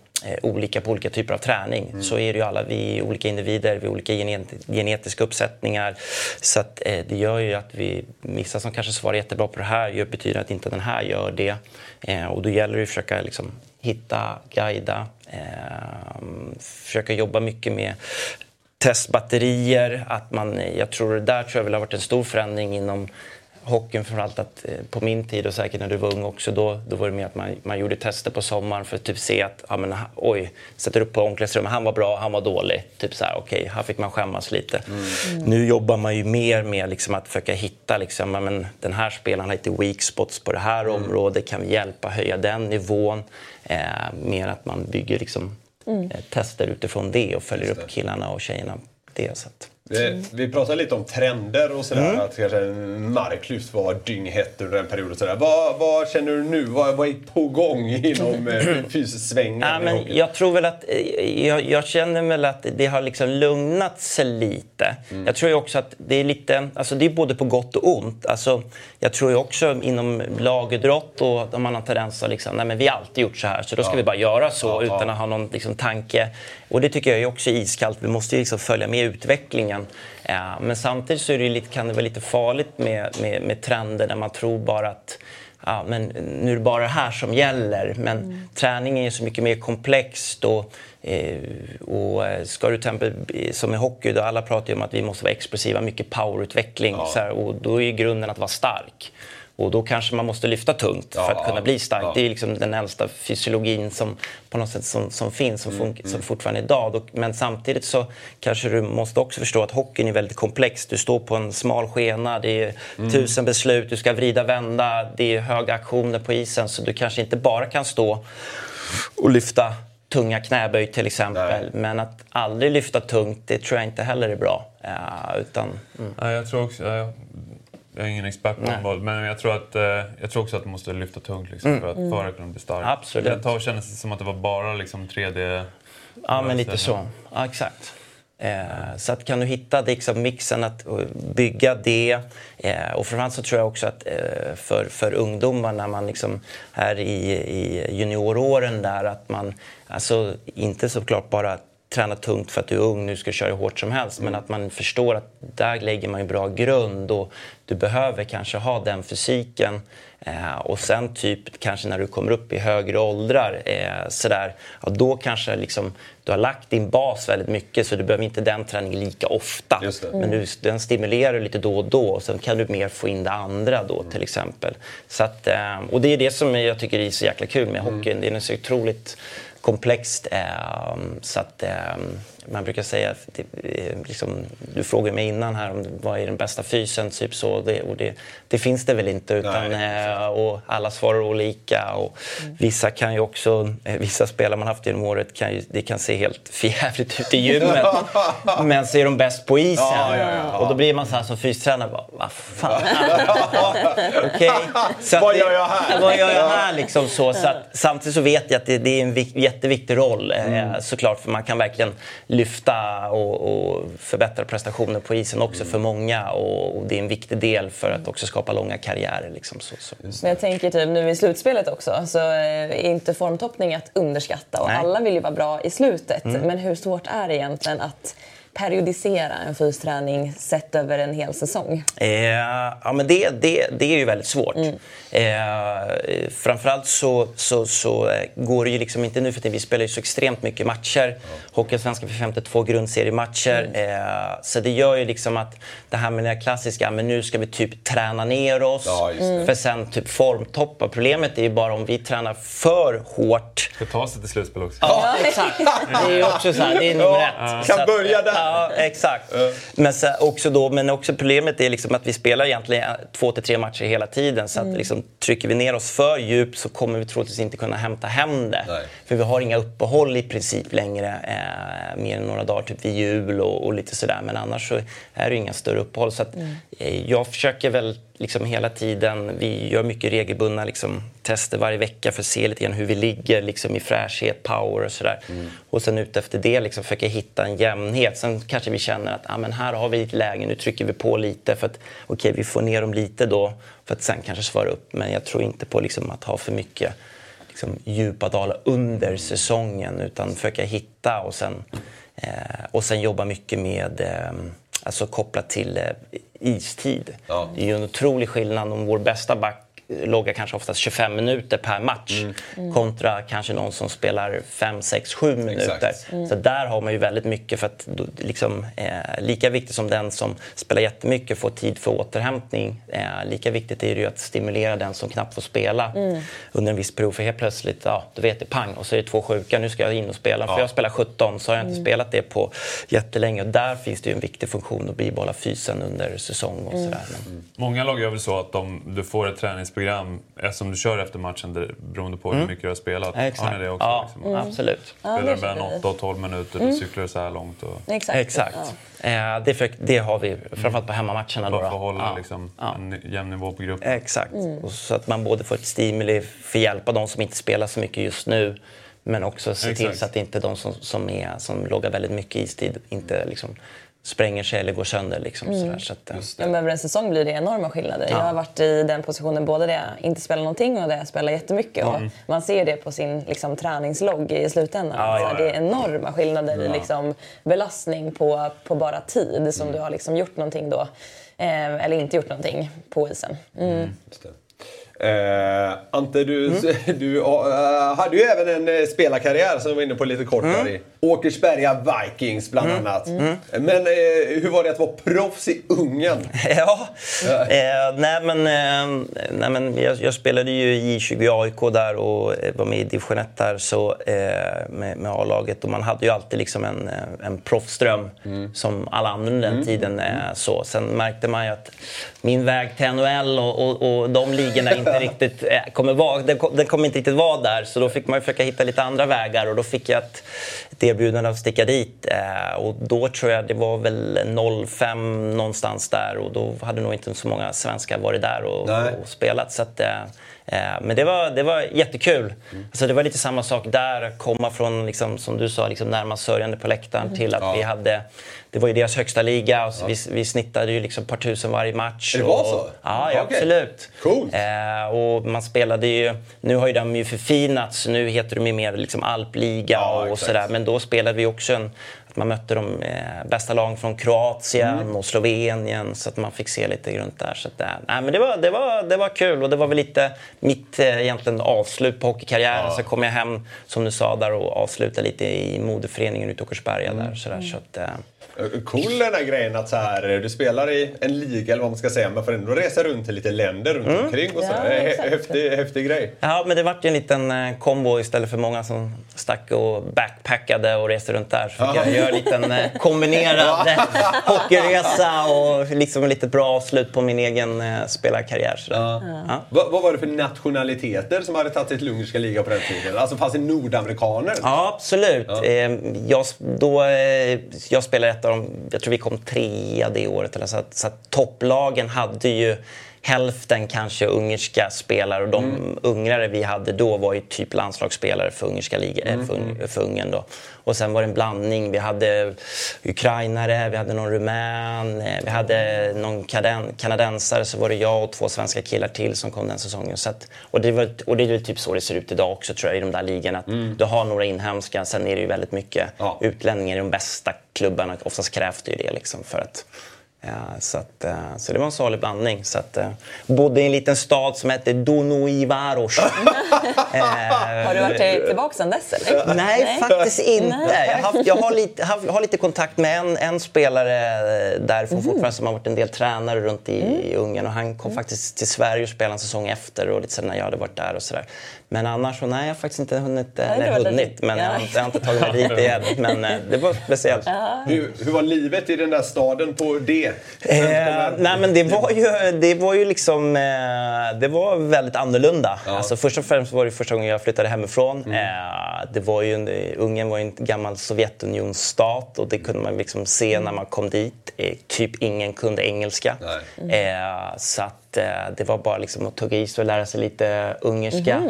olika på olika typer av träning. Så är det ju alla. Vi är olika individer, vi har olika genet- genetiska uppsättningar. Så att, eh, det gör ju att vi, vissa som kanske svarar jättebra på det här gör, betyder att inte den här gör det. Eh, och då gäller det att försöka liksom, hitta, guida, eh, försöka jobba mycket med testbatterier. Att man, jag tror det där tror jag väl har varit en stor förändring inom hockeyn framförallt att eh, på min tid och säkert när du var ung också då, då var det mer att man, man gjorde tester på sommaren för att typ se att ja, men, oj, sätter upp på omklädningsrummet, han var bra, han var dålig. Typ så här, okej, här fick man skämmas lite. Nu jobbar man ju mer med liksom, att försöka hitta liksom, ja, men, den här spelaren har lite weak spots på det här området, kan vi hjälpa höja den nivån? Eh, mer att man bygger liksom, eh, tester utifrån det och följer upp killarna och tjejerna det. Så att. Vi, vi pratade lite om trender och sådär. Att kanske en marklyft var dynghett under en period och sådär. Vad, vad känner du nu? Vad, vad är på gång inom eh, *clears throat* fyssvängen? Ja, men jag tror väl att, eh, jag, jag känner väl att det har liksom lugnat sig lite. Jag tror ju också att det är lite, alltså det är både på gott och ont. Alltså, jag tror ju också inom lagidrott och om man har tendens att liksom, nej men vi har alltid gjort så här så då ska vi bara göra så Ja, utan ja. att ha någon liksom, tanke. Och det tycker jag är också iskallt. Vi måste ju liksom följa med utvecklingen. Ja, men samtidigt så är det lite, kan det vara lite farligt med, med, med trender där man tror bara att ja, men nu är det bara det här som gäller. Men träning är ju så mycket mer komplext. Och, eh, och eh, ska du till exempel, eh, som i hockey, då alla pratar ju om att vi måste vara explosiva, mycket powerutveckling. Ja. Så här, och då är ju grunden att vara stark. Och då kanske man måste lyfta tungt för att kunna bli stark. Det är liksom den äldsta fysiologin som på något sätt som, som finns, som, fun- som fortfarande är idag. Men samtidigt så kanske du måste också förstå att hockeyn är väldigt komplex. Du står på en smal skena, det är tusen beslut, du ska vrida, vända, det är höga aktioner på isen. Så du kanske inte bara kan stå och lyfta tunga knäböj till exempel. Nej. Men att aldrig lyfta tungt, det tror jag inte heller är bra. Ja, utan, mm. Ja, jag tror också... Jag, jag är ingen expert på handboll, men jag tror, att, eh, jag tror också att du måste lyfta tungt liksom, för, att, för att kunna bli stark. Mm. Absolut. Ett tag kändes det som att det var bara liksom, 3D... Ja, men lite så. Ja, exakt. Eh, så att kan du hitta liksom mixen att eh, bygga det. Eh, och framförallt så tror jag också att eh, för, för ungdomar när man liksom är i, i junioråren där att man alltså inte såklart bara träna tungt för att du är ung, nu ska köra hur hårt som helst. Men att man förstår att där lägger man en bra grund och du behöver kanske ha den fysiken. Eh, och sen typ kanske när du kommer upp i högre åldrar, eh, sådär, ja, då kanske liksom, du har lagt din bas väldigt mycket så du behöver inte den träningen lika ofta. Det. Men du, den stimulerar lite då och då och sen kan du mer få in det andra då till exempel. Så att, eh, och det är det som jag tycker är så jäkla kul med hockeyn. Det är så otroligt komplext. Eh, så att eh, man brukar säga, liksom, du frågade mig innan här om vad är den bästa fysen, typ så. Det, och det, det finns det väl inte. Utan, Nej, eh, och alla svarar olika. Och Vissa kan ju också, eh, vissa spelare man haft genom året, kan ju, det kan se helt *laughs* förjävligt ut i gymmet. *laughs* men så är de bäst på isen. Ja, ja, ja. Och då blir man så här som fystränare, bara, vad fan. *laughs* Okej. Så Vad gör jag här? Vad gör jag här liksom så. så att, samtidigt så vet jag att det, det är en vik, jätteviktig roll eh, såklart. För man kan verkligen lyfta och, och förbättra prestationer på isen också för många. Och, och det är en viktig del för att också skapa långa karriärer. Liksom, så, så. Men jag tänker typ nu i slutspelet också så eh, är inte formtoppning att underskatta och Nej. alla vill ju vara bra i slutet. Men hur svårt är det egentligen att periodisera en fysträning sett över en hel säsong? Eh, ja, men det, det, det är ju väldigt svårt. Eh, framförallt så, så, så eh, går det ju liksom inte nu för tiden. Vi spelar ju så extremt mycket matcher. Hockeyallsvenskan för 52 grundseriematcher. Eh, så det gör ju liksom att det här med det klassiska, men nu ska vi typ träna ner oss Ja, just det. för sen typ formtoppa. Problemet är ju bara om vi tränar för hårt Ska ta sig till slutspel också. Ja, exakt. Det är ju också så här, det är nummer ett. Kan börja där. Ja, exakt. Men, så, också då, men också problemet är liksom att vi spelar egentligen två till tre matcher hela tiden. Så att liksom, trycker vi ner oss för djupt så kommer vi troligtvis inte kunna hämta hem det. Nej. För vi har inga uppehåll i princip längre, eh, mer än några dagar typ vid jul och, och lite sådär. Men annars så är det inga större uppehåll. Så att, eh, jag försöker väl liksom hela tiden, vi gör mycket regelbundna liksom, tester varje vecka för att se lite grann hur vi ligger liksom, i fräschhet, power och sådär. Och sen ut efter det liksom, försöka hitta en jämnhet. Sen kanske vi känner att ah, men här har vi ett läge, nu trycker vi på lite för att okej, vi får ner dem lite då för att sen kanske svara upp. Men jag tror inte på liksom, att ha för mycket liksom, djupa dalar under säsongen utan försöka hitta och sen, eh, och sen jobba mycket med eh, alltså kopplat till eh, istid. Ja. Det är ju en otrolig skillnad om vår bästa back loggar kanske oftast 25 minuter per match kontra kanske någon som spelar 5, 6, 7 minuter. Exakt. Så där har man ju väldigt mycket för att liksom, eh, lika viktigt som den som spelar jättemycket får tid för återhämtning, eh, lika viktigt är det ju att stimulera den som knappt får spela under en viss period. För helt plötsligt, ja, du vet det, pang, och så är det två sjuka, nu ska jag in och spela. För jag spelar 17, så har jag inte spelat det på jättelänge. Och där finns det ju en viktig funktion att bibehålla fysen under säsong och sådär. Men, Många lag gör väl så att de, du får ett träningsprogram eftersom du kör efter matchen beroende på hur mycket du har spelat. Mm. exakt. Har ni det också? ja, liksom? absolut. Ja, det Spelar du mellan vi. 8 och 12 minuter, då cyklar du så här långt. Och Exakt. Exakt. Eh, det, för, det har vi, framförallt på hemmamatcherna. Bara då. för att hålla Ja. liksom, Ja. en jämn nivå på gruppen. Exakt. Och så att man både får ett stimuli för att hjälpa de som inte spelar så mycket just nu men också se till Exakt. så att inte de som, som, är, som loggar väldigt mycket istid inte liksom spränger sig eller går sönder. Liksom, sådär. Så att, eh, Ja, men över en säsong blir det enorma skillnader. Jag har varit i den positionen både där jag inte spelar någonting och där jag spelar jättemycket. Och man ser det på sin liksom, träningslogg i slutändan. Ja, ja, Det är enorma skillnader i liksom, belastning på, på bara tid som du har liksom, gjort någonting då. Eh, eller inte gjort någonting på isen. Mm. Eh, Ante, du, Mm. *laughs* du eh, hade ju även en eh, spelarkarriär som jag var inne på lite kort Mm. i. Åkersberga Vikings bland annat. Men eh, hur var det att vara proffs i Ungern? *laughs* Ja, eh, nej men, eh, nej men jag, jag spelade ju i 20 AIK där och eh, var med i division 1 där så, med, med A-laget och man hade ju alltid liksom en, en proffsdröm som alla andra under den tiden. Eh, så. Sen märkte man ju att min väg till NHL och, och, och de ligorna inte riktigt eh, kommer vara, den, kom- den kommer inte riktigt vara där. Så då fick man försöka hitta lite andra vägar och då fick jag ett, ett erbjudande att sticka dit. Eh, och då tror jag det var väl 05 någonstans där och då hade nog inte så många svenskar varit där och, och spelat. Så att, eh, men det var, det var jättekul. Alltså det var lite samma sak där, komma från, liksom, som du sa, liksom närmast sörjande på läktaren till att vi hade det var ju deras högsta liga och så vi, vi snittade ju liksom ett par tusen varje match. Det var och, så? Ja, ja Okej. absolut. Coolt. Eh, och man spelade ju, nu har ju de ju förfinats, nu heter de ju mer liksom alpliga Ja, och sådär. Men då spelade vi också en, att man mötte de eh, bästa lagen från Kroatien Mm. och Slovenien så att man fick se lite runt där. Så att, eh, nej, men det, var, det, var, det var kul och det var väl lite mitt eh, egentligen avslut på hockeykarriären. Så kom jag hem, som du sa, där och avslutade lite i modeföreningen ute i Åkersberga. Mm. Där, sådär, så att, Cool den här grejen att så här, eh, du spelar i en liga eller vad man ska säga men får ändå resa runt till lite länder runt Mm. omkring och så. Ja, häftig, häftig grej. Ja, men det vart ju en liten eh, kombo istället för många som stack och backpackade och reste runt där. Så fick jag göra en liten eh, kombinerad *laughs* eh, hockeyresa och liksom ett litet bra avslut på min egen eh, spelarkarriär. Så ja. Ja. Vad, vad var det för nationaliteter som hade tagit sig till ungerska liga på den tiden? Alltså fanns det nordamerikaner? Ja, absolut. Eh, Jag, då, eh, jag spelade ett av de, jag tror vi kom trea det året. Eller så att, så att topplagen hade ju hälften kanske ungerska spelare och de ungrare vi hade då var ju typ landslagsspelare för ungerska liga, eh, för, Ung- för Ungern då. Och sen var det en blandning. Vi hade ukrainare, vi hade någon rumän, eh, vi hade någon kanadensare, så var det jag och två svenska killar till som kom den säsongen. Så att, och, det var, och det är väl typ så det ser ut idag också tror jag i de där ligorna. Att Du har några inhemska, sen är det ju väldigt mycket Ja. utlänningar i de bästa klubbarna. Oftast krävs det ju det liksom för att så, att, eh, så det var en salig blandning. Så att, eh, bodde i en liten stad som hette Donoivaros. *laughs* Eh, Har du varit till- tillbaka sen dess eller? Nej, faktiskt inte. Nej. Jag, har, haft- jag har, lite, har, har lite kontakt med en, en spelare eh, därifrån fortfarande som har varit en del tränare runt i, i Ungern. Och han kom faktiskt till Sverige och spelade en säsong efter och lite sen när jag hade varit där och sådär. Men annars så nej, jag har faktiskt inte hunnit, eh, lite- hunnit men jag har, ja. inte, jag har inte tagit mig dit igen. Men eh, det var speciellt. Hur, hur var livet i den där staden på det? Eh, nej men det var ju, det var ju liksom, eh, det var väldigt annorlunda. Alltså först och främst var det första gången jag flyttade hemifrån. Eh, det var ju, Ungern var ju en gammal Sovjetunionsstat och det kunde man liksom se när man kom dit. Typ ingen kunde engelska. Så att eh, det var bara liksom att tugga i sig och lära sig lite ungerska.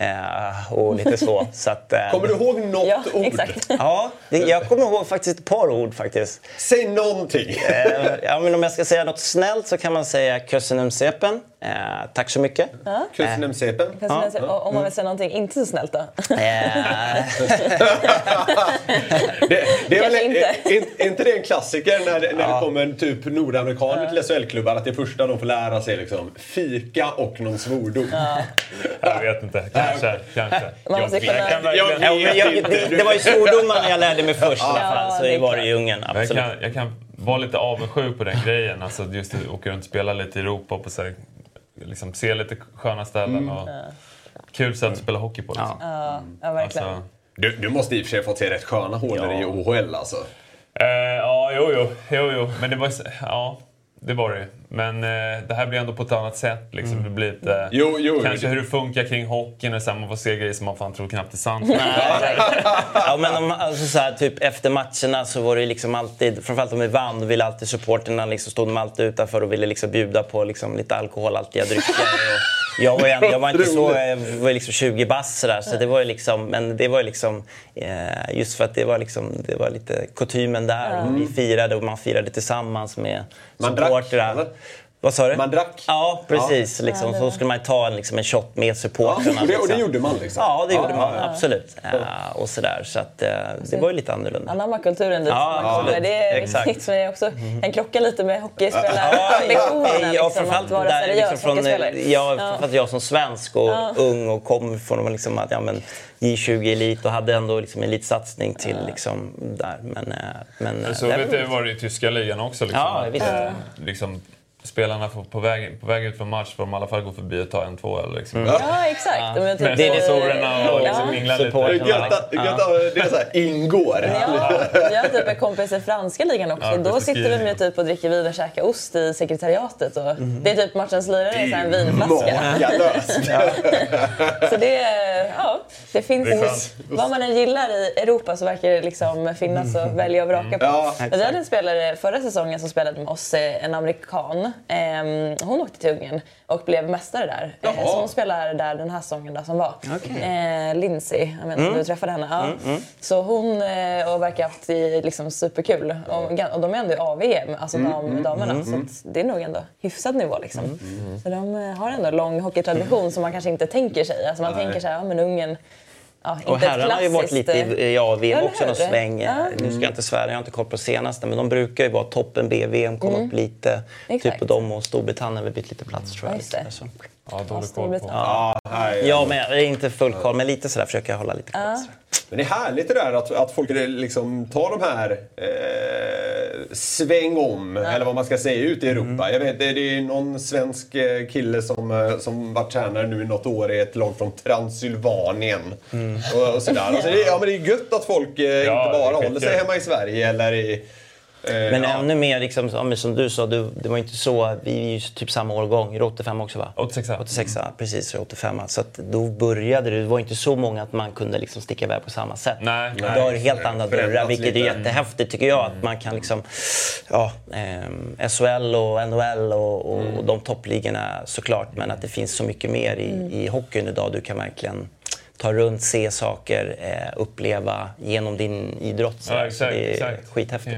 Eh, och lite så. *laughs* så att, eh, Kommer du ihåg något Ja, ord? exakt. Ja, det, jag kommer ihåg faktiskt ett par ord faktiskt. Säg någonting. Eh, ja, men om jag ska säga något snällt så kan man säga kössenem sepen. Eh, tack så mycket. Kussinem Sepen? Kanske man säger- Om man vill säga någonting inte så snällt då? Eh, *laughs* Det, det är väl, inte. är, är inte det en klassiker när, det- när det kommer en typ nordamerikaner till SHL-klubbar att det första de får lära sig är liksom fika och någon svordom? *laughs* Jag vet inte. Kanske. kanske. Man måste jag, kunna- jag ja, jag, det, det var ju svordomarna jag lärde mig först i alla fall. Ja, Så det var det i Ungern. Jag Absolut. kan, jag kan vara lite avundsjuk på den grejen. Alltså just att åka runt och spela lite i Europa och på så här, liksom, se lite sköna ställen. Och Kul sätt att spela hockey på. Liksom. Ja, ja verkligen. Alltså, Du, du måste i och för sig ha fått se rätt sköna hålor i OHL alltså. eh, ja, jo, jo, jo, jo. Men det var ja, det var det ju. Men eh, det här blir ändå på ett annat sätt. Liksom. Det blir lite, Jo, jo, kanske det- hur det funkar kring hockeyn och sen man får se grejer som man fan tror knappt är sant. *laughs* Ja, men om, alltså, så här, typ, efter matcherna så var det ju liksom alltid, framförallt om vi vann, ville alltid supporterna liksom, stod de alltid utanför och ville liksom bjuda på liksom, lite alkoholhaltiga drycker. Och jag var, ju, jag var inte så, jag var liksom 20 bass sådär, så det var ju liksom, men det var ju liksom, eh, just för att det var liksom, det var lite kutymen där. Och vi firade och man firade tillsammans med Man drack, supportrar. eller? Vad sa du? Man drack? Ja, precis. Liksom. Så skulle man ta en, liksom, en shot med Ja, supportrarna. *laughs* och, det, och det liksom. gjorde man liksom? Ja, det gjorde Ja, man. ja, ja. Absolut. Ja, och sådär. Så att, eh, det var ju lite annorlunda. Anamma kulturen dit. Ja, absolut. Det är Exakt. viktigt mig också. kan krocka lite med Ja, hockeyspelarlektionerna. ja, liksom, att vara där, seriös liksom från, hockeyspelare. ja, framförallt jag som svensk och ung och kom från liksom att, ja, men, J20 Elit och hade ändå liksom en elitsatsning till liksom, där. Men, eh, men, eh, Så det vet var- det var det i tyska ligan också. Liksom, Ja, att, visst. eh, liksom, spelarna får, på, väg, på väg ut från match får de i alla fall gå förbi och ta en två eller liksom. Ja, exakt. Men typ, Med sponsorerna och liksom Ja. mingla lite. Det är Supportrarna. gött att- gött att det är så här, ingår. Ja, vi har typ en kompis i franska ligan också. Ja, Då sitter vi med typ och dricker vin och käkar ost i sekretariatet. Och Det är typ matchens lirare i en vinflaska. Makalöst! *laughs* Så det, är- ja, det finns Det vad man än gillar i Europa så verkar det liksom finnas att välja och vraka på. Ja, Men vi hade en spelare förra säsongen som spelade med oss, eh, en amerikan. Ehm, Hon åkte till Ungern och blev mästare där. Eh. Så hon spelar där den här säsongen som var. Eh, Lindsay, jag inte om du träffade henne. Ja. Så hon eh, och verkar ha haft liksom superkul. Och, och de är ändå i AVM, alltså dam, damerna. Så att det är nog ändå hyfsad nivå. Liksom. Så de eh, har ändå lång hockeytradition som man kanske inte tänker sig. Alltså man Nej. tänker så här, ja men Ungern, ja, Och herrarna har ju varit lite eh, i ja, VM också någon sväng. Ja. Nu ska jag inte svära, jag har inte koll på senaste, men de brukar ju vara toppen B-VM, komma upp lite. Mm. Exakt. Typ de och Storbritannien har väl bytt lite plats tror jag. Ja. Ja, dålig koll på. Ja, nej. Ja, men jag är inte full koll, men lite sådär försöker jag hålla lite koll. Men det är härligt det där att, att folk liksom tar de här eh, sväng om, eller vad man ska säga, ut i Europa. Jag vet, det det är någon svensk eh, kille som, eh, som varit tränare nu i något år i ett lag från Transylvanien. Och, och sådär. Alltså det, är- ja, men det är gött att folk eh, inte bara håller sig hemma i Sverige eller i... eh, Men ja. ännu mer, liksom, som du sa, du, det var inte så, vi är ju typ samma årgång, är du 85 också va? 86. 86, ja, precis, jag är 85. Så att då började det, det var inte så många att man kunde liksom sticka iväg på samma sätt. Nej, Då nej. har det helt andra dörrar, vilket är lite. jättehäftigt tycker jag. Att man kan liksom, ja, ehm, SHL och NHL och, och, och de toppligorna såklart. Men att det finns så mycket mer i, i hockeyn idag. Du kan verkligen ta runt, se saker, eh, uppleva genom din idrott. Så Ja, exakt. det är exakt. skithäftigt.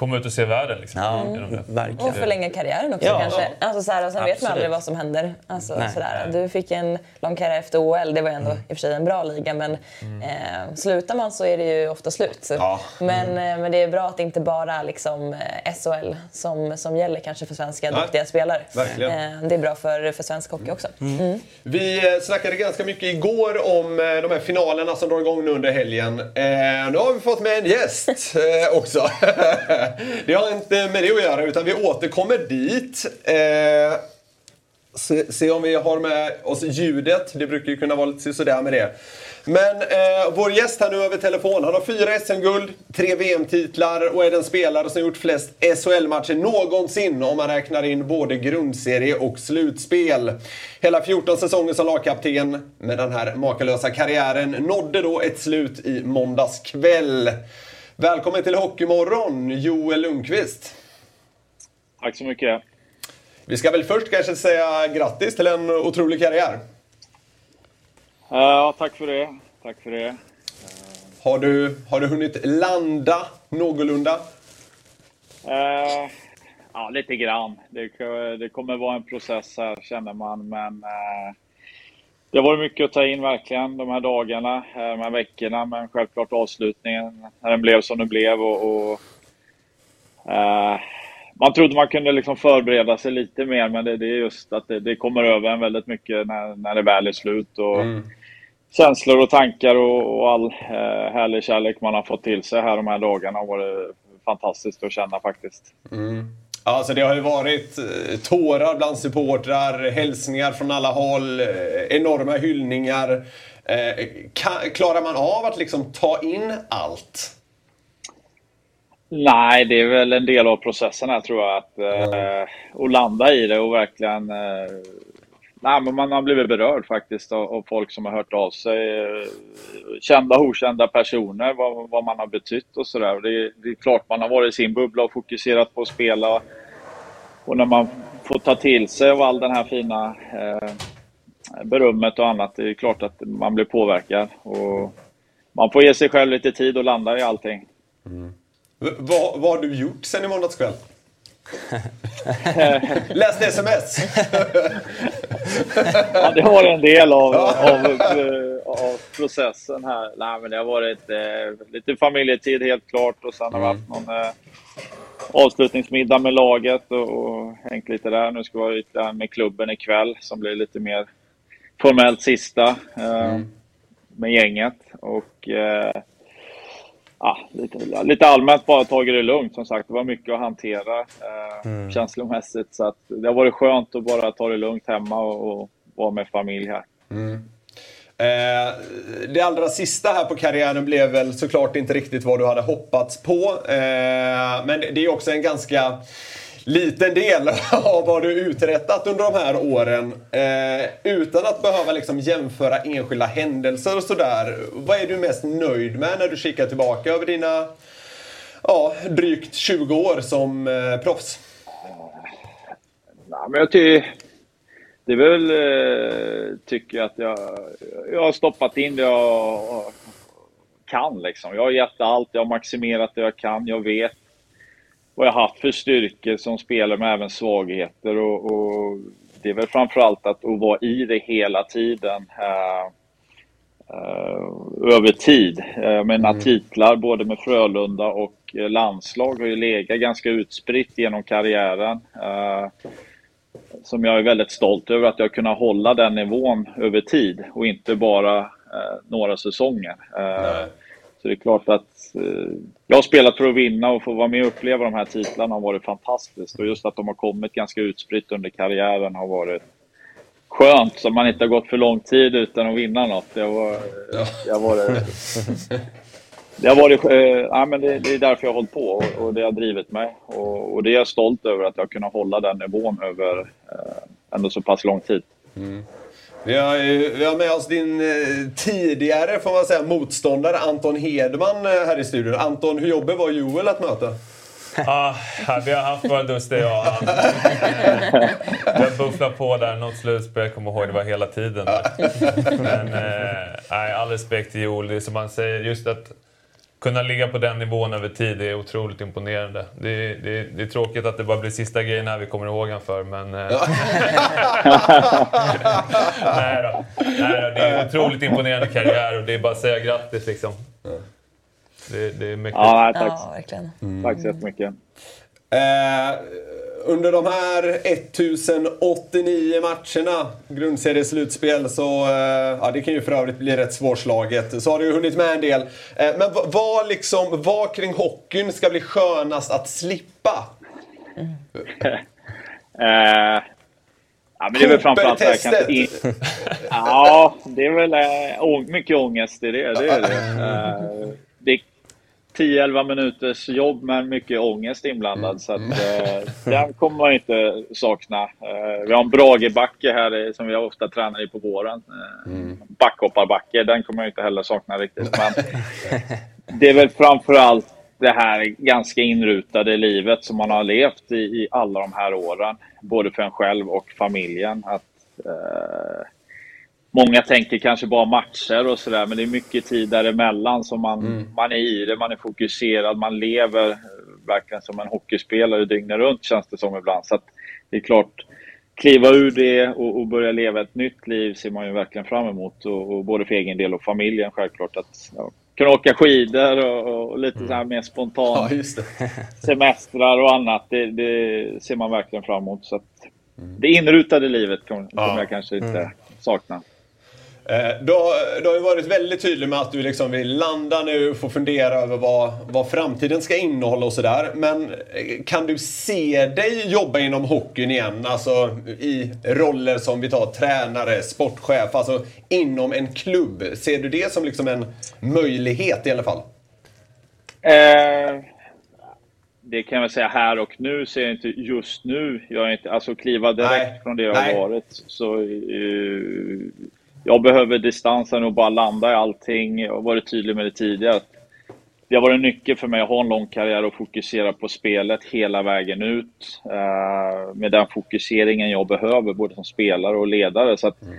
Komma ut och se världen liksom. Ja, det. verkligen. Och förlänga karriären också Ja. kanske. Alltså, så här, och sen vet man Absolut. aldrig vad som händer. Alltså, Nej. sådär. Du fick en lång karriär efter OL, det var ändå i och för sig en bra liga. Men eh, slutar man så är det ju ofta slut. Ja. Men, eh, men det är bra att det inte bara är liksom, eh, SHL som, som gäller kanske för svenska Nej. duktiga spelare. Verkligen. Eh, det är bra för, för svensk hockey också. Mm. Vi eh, snackade ganska mycket igår om de här finalerna som drar igång nu under helgen. Eh, nu har vi fått med en gäst eh, också. *laughs* det har inte med det att göra utan vi återkommer dit. Eh, se, se om vi har med oss ljudet. Det brukar ju kunna vara lite sådär med det. Men eh, vår gäst här nu över telefon, han har fyra SM-guld, tre VM-titlar och är den spelare som gjort flest SHL-matcher någonsin om man räknar in både grundserie och slutspel. Hela 14 säsonger som lagkapten med den här makalösa karriären nådde då ett slut i måndags kväll. Välkommen till Hockeymorgon, Joel Lundqvist. Tack så mycket. Vi ska väl först kanske säga grattis till en otrolig karriär. Ja, tack för det. Tack för det. Har du, har du hunnit landa någorlunda? Eh, ja, lite grann. Det, det kommer vara en process här, känner man. Men eh, det har varit mycket att ta in verkligen de här dagarna, eh, de här veckorna. Men självklart avslutningen, när den blev som den blev. Och, och eh, man trodde man kunde liksom förbereda sig lite mer, men det, det är just att det, det kommer över en väldigt mycket när, när det väl är slut. Och Känslor och tankar och, och all eh, härlig kärlek man har fått till sig här de här dagarna har varit fantastiskt att känna faktiskt. Alltså det har ju varit eh, tårar bland supportrar, hälsningar från alla håll, eh, enorma hyllningar. Eh, Klarar man av att liksom ta in allt? Nej, det är väl en del av processen här tror jag. Att, eh, att landa i det och verkligen... Eh, nej, men man har blivit berörd faktiskt av, av folk som har hört av sig. Kända och okända personer, vad, vad man har betytt och sådär. Det, det är klart man har varit i sin bubbla och fokuserat på att spela. Och när man får ta till sig av all den här fina eh, berömmet och annat, det är klart att man blir påverkad. Och man får ge sig själv lite tid och landa i allting. Mm. V- vad, vad har du gjort sen i måndags kväll? *laughs* Läste sms? ja, det var en del av, av, av, processen här. Nej, men det har varit eh, lite familjetid helt klart och sen har vi haft någon eh, avslutningsmiddag med laget och, och hängt lite där. Nu ska vi vara ute med klubben ikväll som blir lite mer formellt sista eh, mm. med gänget. Och eh, ja, lite, lite allmänt bara tagit det lugnt. Som sagt, det var mycket att hantera eh, mm. känslomässigt. Så att det har varit skönt att bara ta det lugnt hemma och, och vara med familj här. Mm. Eh, det allra sista här på karriären blev väl såklart inte riktigt vad du hade hoppats på. Eh, men det är också en ganska liten del *laughs* av vad du uträttat under de här åren. Eh, utan att behöva liksom jämföra enskilda händelser och sådär. Vad är du mest nöjd med när du kikar tillbaka över dina ja, drygt 20 år som eh, proffs? Ja, men jag tycker... Det är väl, eh, tycker jag, att jag, jag har stoppat in det jag kan. Liksom. Jag har gett allt, jag har maximerat det jag kan. Jag vet vad jag haft för styrkor som spelare men även svagheter. Och, och, det är väl framförallt att, att vara i det hela tiden. Uh, uh, över tid. Uh, mina mm. titlar både med Frölunda och landslag har ju legat ganska utspritt genom karriären. som jag är väldigt stolt över att jag kunnat hålla den nivån över tid och inte bara några säsonger. Så det är klart att eh, jag har spelat för att vinna och få vara med och uppleva de här titlarna har varit fantastiskt. Och just att de har kommit ganska utspritt under karriären har varit skönt. Så man inte har gått för lång tid utan att vinna något. Det har, ja. det har varit... *laughs* Det, har varit eh, ja, men det, det, är därför jag har hållit på och, och det har drivit mig. Och, och, det är jag stolt över att jag har kunnat hålla den nivån över eh, ändå så pass lång tid. Mm. Vi har, vi har med oss din eh, tidigare får man säga, motståndare Anton Hedman eh, här i studion. Anton, hur jobbigt var Joel att möta? Ah, vi har haft våra duster jag och han. *laughs* Vi har bufflat på där, något slutspel, jag kommer ihåg det var hela tiden. Men eh, all respekt till Joel. Det är som man säger, just att kunna ligga på den nivån över tid är otroligt imponerande. Det, det, det är tråkigt att det bara blir sista grejen här vi kommer ihåg han för, men... Eh, *laughs* Nej, då. Nej då, det är en otroligt imponerande karriär och det är bara att säga grattis liksom. Det, det är mycket. Ja, tack. Ja, verkligen. Mm. Tack så jättemycket. Eh, under de här 1089 matcherna, grundserieslutspel, så eh, ja, det kan ju för övrigt bli rätt svårslaget. Så har du hunnit med en del. Eh, men vad, liksom, vad kring hockeyn ska bli skönast att slippa? Mm. *laughs* uh, ja, men det är väl framförallt in... *laughs* Ja, det är väl äh, mycket ångest i det. Det är det. Uh, *laughs* det 10-11 minuters jobb med mycket ångest inblandad. Mm. Så att, eh, den kommer man inte sakna. Eh, vi har en Bragebacke här som vi ofta tränar i på våren. Eh, mm. Backhopparbacke, den kommer jag inte heller sakna riktigt. *laughs* Men det är väl framförallt det här ganska inrutade livet som man har levt i, i alla de här åren. Både för en själv och familjen. Att, eh, Många tänker kanske bara matcher och sådär, men det är mycket tid däremellan som man, mm. man är i det, man är fokuserad, man lever verkligen som en hockeyspelare dygnet runt känns det som ibland. Så det är klart, kliva ur det och, och, börja leva ett nytt liv ser man ju verkligen fram emot. Och, och både för egen del och familjen självklart. Att ja, kunna åka skidor och, och lite mm. så här mer spontant ja, *laughs* semestrar och annat. Det, det, ser man verkligen fram emot. Så mm. Det inrutade livet kommer, ja. jag kanske inte mm. sakna. Eh, du har, du har ju varit väldigt tydlig med att du liksom vill landa nu, få fundera över vad, vad framtiden ska innehålla och sådär. Men eh, kan du se dig jobba inom hockeyn igen? Alltså i roller som vi tar tränare, sportchef, alltså inom en klubb. Ser du det som liksom en möjlighet i alla fall? Eh, det kan jag väl säga här och nu ser jag inte just nu. Jag är inte, alltså kliva direkt Nej. från det jag Nej. har varit. Så, uh, jag behöver distansen och bara landa i allting. Jag har varit tydlig med det tidigare. Det har varit en nyckel för mig att ha en lång karriär och fokusera på spelet hela vägen ut. Eh, med den fokuseringen jag behöver, både som spelare och ledare. Så att mm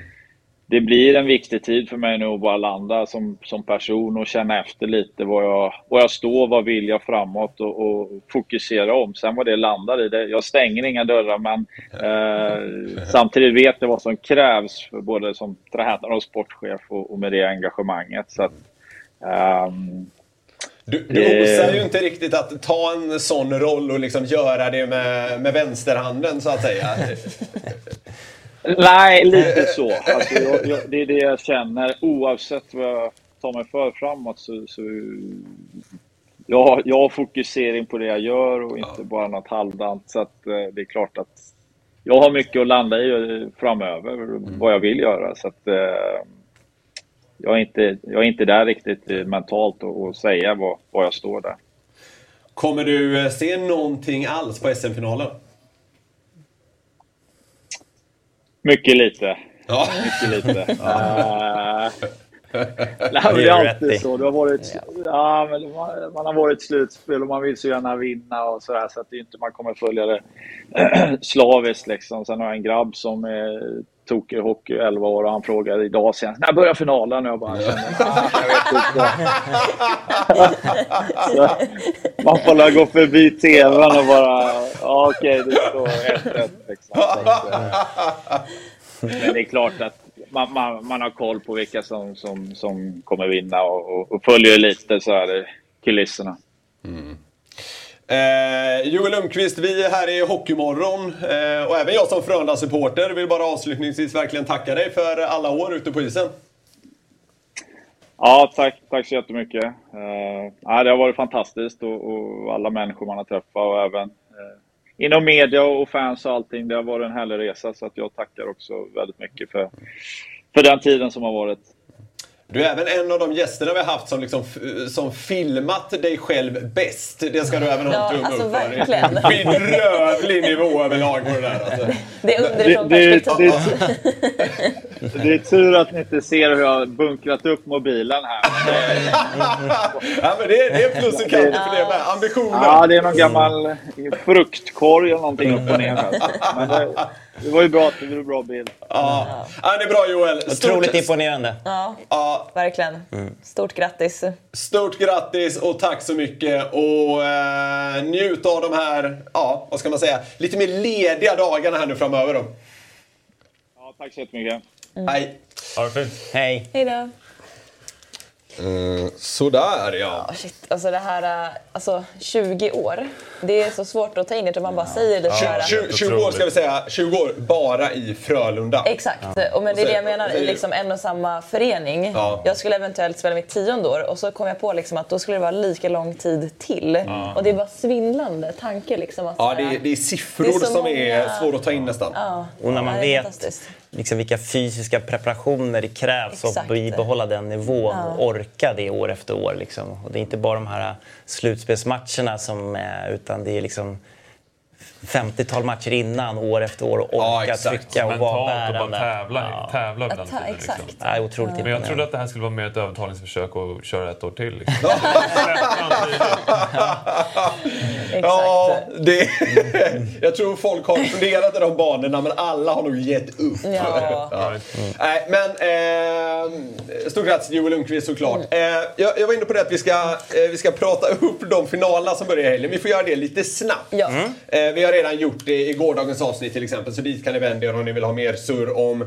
det blir en viktig tid för mig nu att bara landa som, som person och känna efter lite var jag, var jag står, vad vill jag framåt och, och fokusera om. Sen vad det landar i, det, jag stänger inga dörrar men eh, *laughs* samtidigt vet jag vad som krävs för både som tränare och sportchef och, och med det engagemanget. Så att, um, du, du osar ju inte riktigt att ta en sån roll och liksom göra det med, med vänsterhanden så att säga. *laughs* Nej, *laughs* lite så. Alltså, jag, jag, det är det jag känner. Oavsett vad jag tar mig för framåt så... så jag, jag har fokusering på det jag gör och inte ja. bara något halvdant. Så att, eh, det är klart att jag har mycket att landa i eh, framöver, mm. vad jag vill göra. Så att, eh, jag, är inte, jag är inte där riktigt mentalt och, och säga vad, vad jag står där. Kommer du se någonting alls på SM-finalen? Mycket lite. Ja. Mycket lite. *laughs* uh, det är alltid så. Det har varit, ja, men man, man, har varit slutspel och man vill så gärna vinna och sådär så att det inte man kommer följa det *clears throat* slaviskt liksom. Sen har jag en grabb som är tokig i hockey 11 år och han frågade idag senast när börjar finalen? Och jag bara jag vet inte. *laughs* man får gå förbi tvn och bara, ja okej okay, det står 1-1 liksom. *laughs* Men det är klart att man, man, man, har koll på vilka som, som, som kommer vinna och, och, och följer lite så här kulisserna. Mm. Eh, Joel Lundqvist, vi är här i Hockeymorgon eh, och även jag som Frölunda-supporter vill bara avslutningsvis verkligen tacka dig för alla år ute på isen. Ja, tack, tack så jättemycket. Eh, det har varit fantastiskt och, och, alla människor man har träffat och även eh, inom media och fans och allting. Det har varit en härlig resa så att jag tackar också väldigt mycket för, för den tiden som har varit. Du är även en av de gästerna vi har haft som, liksom, som filmat dig själv bäst. Det ska du även ha en tumme alltså, upp för. Verkligen. Bedrövlig nivå överlag på det där. Alltså. Det är underifrån perspektiv. Det, är tur att ni inte ser hur jag har bunkrat upp mobilen här. *laughs* ja, men det, är, det är plus och kanter för det med. Ambitionen. Ja, det är någon gammal fruktkorg eller någonting upp och ner. Men det, det var ju bra, det var bra bild. Ja. ja, det är bra Joel. Stort... Otroligt imponerande. Ja, ja. verkligen. Mm. Stort grattis. Stort grattis och tack så mycket. Och eh, njut av de här, ja, vad ska man säga, lite mer lediga dagarna här nu framöver då. Ja, tack så jättemycket. Mm. Hej. Ha det fint. Hej. Hej då. Mm, sådär ja. Oh, shit. Alltså det här, äh, alltså 20 år. Det är så svårt att ta in, jag man bara säger det ja. så 20, 20 år ska vi säga, 20 år bara i Frölunda. Exakt, ja. och men det är det jag menar, i liksom en och samma förening. Ja. Jag skulle eventuellt spela mitt tionde år och så kom jag på liksom att då skulle det vara lika lång tid till. Ja. Och det är bara svindlande tanke. Liksom, att, ja, det är, det är siffror det är som många... är svåra att ta in nästan. Ja. Och när man vet liksom vilka fysiska preparationer det krävs Exakt. att bibehålla den nivån ja. och orka det år efter år. Liksom. Och det är inte bara de här slutspelsmatcherna som, utan det är liksom 50-tal matcher innan, år efter år, och orka ja, trycka och vara bärande. och bara tävla, ja. tävla ibland. Ta, exakt. Liksom. Ja, otroligt Men jag trodde att det här skulle vara mer ett övertalningsförsök och köra ett år till. Liksom. ja, det, *laughs* *laughs* jag tror folk har funderat i de banorna, men alla har nog gett upp. Ja. *laughs* ja. Mm. Nej, men eh, stort grattis Joel Lundqvist såklart. Mm. Eh, jag, jag var inne på det att vi ska, eh, vi ska prata upp de finalerna som börjar i helgen. Vi får göra det lite snabbt. Ja. Mm. Eh, vi har har redan gjort det i gårdagens avsnitt till exempel, så dit kan ni vända er om ni vill ha mer surr om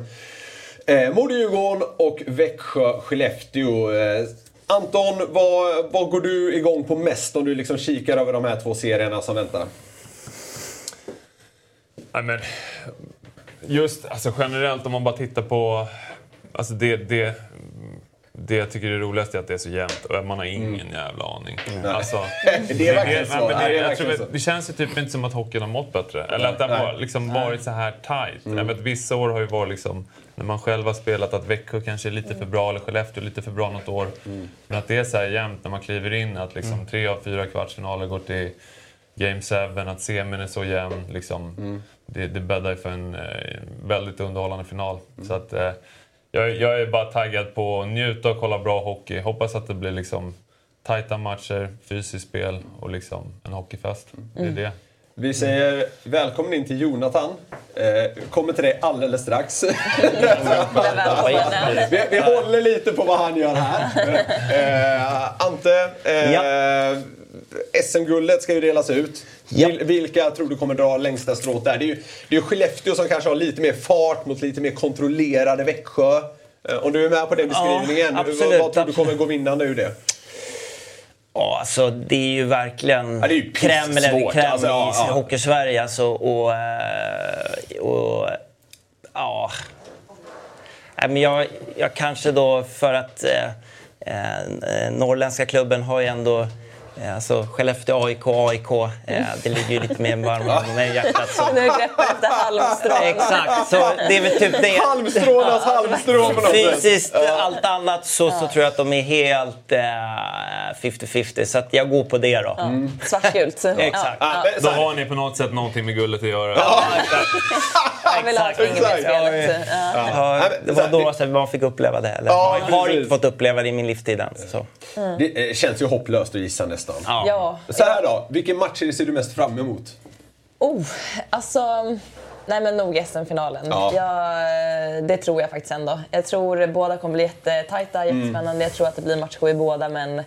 eh, Modo-Djurgården och Växjö-Skellefteå. Eh, Anton, vad, vad går du igång på mest om du liksom kikar över de här två serierna som väntar? Nej, men, just alltså, generellt om man bara tittar på alltså det, det det jag tycker är roligast är att det är så jämnt och man har ingen mm. jävla aning. Mm. Alltså, *laughs* det är verkligen så. Det, det, jag tror, det, det känns ju typ inte som att hockeyn har mått bättre. Eller att den har liksom varit så här tight. Mm. Jag vet, vissa år har ju varit liksom, när man själv har spelat, att Växjö kanske är lite för bra eller Skellefteå lite för bra något år. Mm. Men att det är så här jämnt när man kliver in, att liksom mm. tre av fyra kvartsfinaler går till Game 7, att semin är så jämn. Liksom, mm. det, det bäddar ju för en eh, väldigt underhållande final. Så att, eh, jag, jag, är bara taggad på att njuta och kolla bra hockey. Hoppas att det blir liksom tajta matcher, fysiskt spel och liksom en hockeyfest. Det är mm. det. Vi säger välkommen in till Jonathan. Eh, kommer till dig alldeles strax. *laughs* vi, vi håller lite på vad han gör här. *laughs* Eh, Ante, eh, SM-guldet ska ju delas ut. Ja. Vil, vilka tror du kommer dra längsta strået där? Det är ju det är Skellefteå som kanske har lite mer fart mot lite mer kontrollerade Växjö. Eh, Om du är med på den beskrivningen, vad, absolut, vad tror du kommer gå vinnande ur det? Ja, alltså det är ju verkligen Ja, det är ju Kreml eller pissvårt. Kreml Alltså, ja, i ja. Hockeysverige. Alltså, och, eh, och, ja. Men jag, jag kanske då för att eh, eh, norrländska klubben har ju ändå Alltså Skellefteå, AIK, AIK. Eh, det ligger ju lite mer varmt om mig i hjärtat. Så. Nu greppar efter halmstrån. Exakt, så det är väl typ det. Halmstrånas halmstrå på något sätt. Fysiskt, allt annat så, så tror jag att de är helt eh, 50-50. Så att jag går på det då. Svartgult. Exakt. Så Då har ni på något sätt någonting med guldet att göra. *laughs* Jag vill ha Exakt. fingerspelet. Ja. Ja, det var då så man fick uppleva det. Eller? Ja, jag har inte fått uppleva det i min livstid än. Så. Det eh, känns ju hopplöst att gissa nästan. Ja. Så här då, vilken match ser du mest fram emot? Oh, alltså... Nej men nog SM-finalen. Ja. Jag, det tror jag faktiskt ändå. Jag tror båda kommer bli jättetajta, jättespännande. Jag tror att det blir match i båda men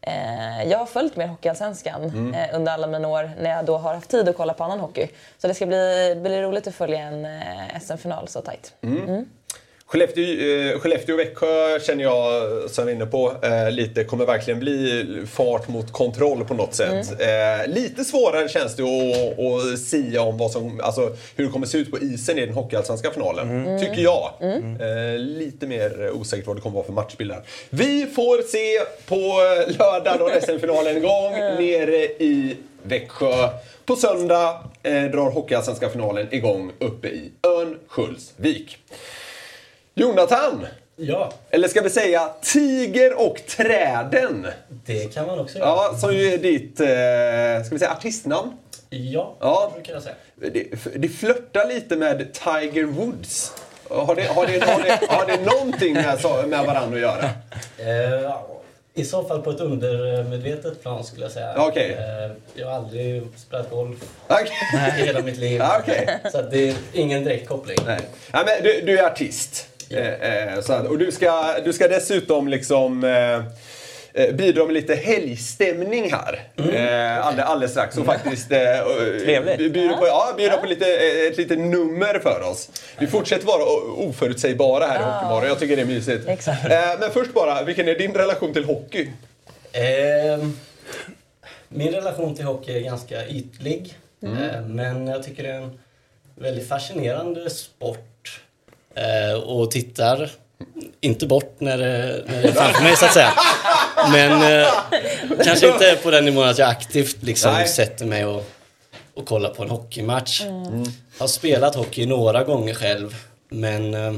eh, jag har följt med Hockeyallsvenskan eh, under alla mina år när jag då har haft tid att kolla på annan hockey. Så det ska bli, bli roligt att följa en eh, SM-final så tajt. Skellefteå, eh, Skellefteå och Växjö känner jag, som jag var inne på, eh, lite kommer verkligen bli fart mot kontroll på något sätt. Eh, lite svårare känns det att, att sia om vad som, alltså, hur det kommer se ut på isen i den hockeyallsvenska finalen. Tycker jag. Eh, lite mer osäkert vad det kommer vara för matchbilder. Vi får se på lördag då SM-finalen igång *laughs* nere i Växjö. På söndag eh, drar Hockeyallsvenska finalen igång uppe i Örnsköldsvik. Jonathan! Ja, Eller ska vi säga Tiger och träden? det kan man också göra. Ja, som ju är ditt, eh, ska vi säga artistnamn? Ja, Ja. det brukar jag säga. Det, det flörtar lite med Tiger Woods. Har det, har det, har det, har det någonting med, med varandra att göra? Eh, I så fall på ett undermedvetet plan skulle jag säga. Okej. Eh, jag har aldrig spelat golf Okej. i hela mitt liv. *laughs* Okej. Så det är ingen direkt koppling. Nej. Ja, men du, du är artist. Eh, eh, så och du ska, du ska dessutom liksom eh, eh, bidra med lite helgstämning här. Eh, alldeles, strax. Och faktiskt eh, Trevligt. eh, bjuda på, ja, bjuda på lite, eh, ett litet nummer för oss. Vi fortsätter vara oförutsägbara här i Hockeymorgon. Jag tycker det är mysigt. Exakt. Eh, men först bara, vilken är din relation till hockey? Ehm, min relation till hockey är ganska ytlig. Eh, men jag tycker det är en väldigt fascinerande sport. Eh, och tittar inte bort när det, när det är framför mig så att säga. Men eh, kanske inte på den nivån att jag aktivt liksom Nej. sätter mig och, och kollar på en hockeymatch. Jag har spelat hockey några gånger själv. Men eh,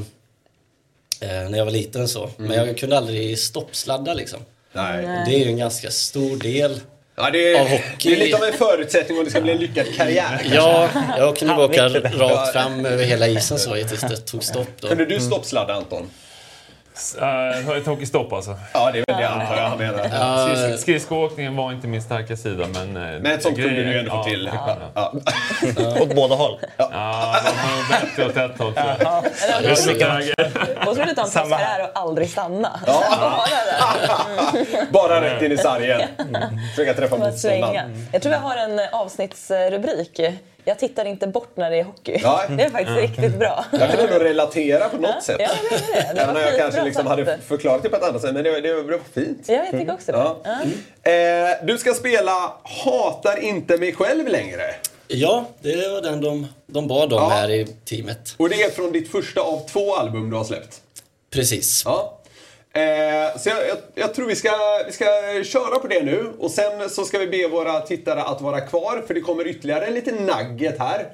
eh, när jag var liten så. Men jag kunde aldrig stoppsladda liksom. Nej. Det är ju en ganska stor del. Ja, det, är, Av hockey. det är lite av en förutsättning om det ska bli en lyckad karriär. Ja, jag kunde bara åka rakt fram över hela isen så tills det tog stopp. Då. Kunde du stoppsladda Anton? Uh, ett hockeystopp alltså. Ja, det är väl det antar jag han menar. Skris- Skridskoåkningen var inte min starka sida men... eh, Men ett sånt kunde du ju ändå få ja, till. Ja, Ja. *laughs* Åt båda håll. ja de var bättre åt ett håll tror jag. Det. Otroligt om Samma är att aldrig stanna. *laughs* Bara där. Bara rätt in i sargen. Försöka träffa motståndaren. Jag tror vi har en eh, avsnittsrubrik. Jag tittar inte bort när det är hockey. Ja. *laughs* Det är faktiskt riktigt bra. Jag kan ändå relatera på något sätt. Ja, det är det. det Även om jag kanske liksom hade förklarat det på ett annat sätt. Men det, det, det var fint. Ja, jag tycker också det. Ja. Ja. Eh, du ska spela Hatar inte mig själv längre. Ja, det var den de, de bad om Ja. här i teamet. Och det är från ditt första av två album du har släppt. Precis. Ja. Eh, så jag, jag, jag tror vi ska, vi ska köra på det nu och sen så ska vi be våra tittare att vara kvar för det kommer ytterligare en liten nugget här.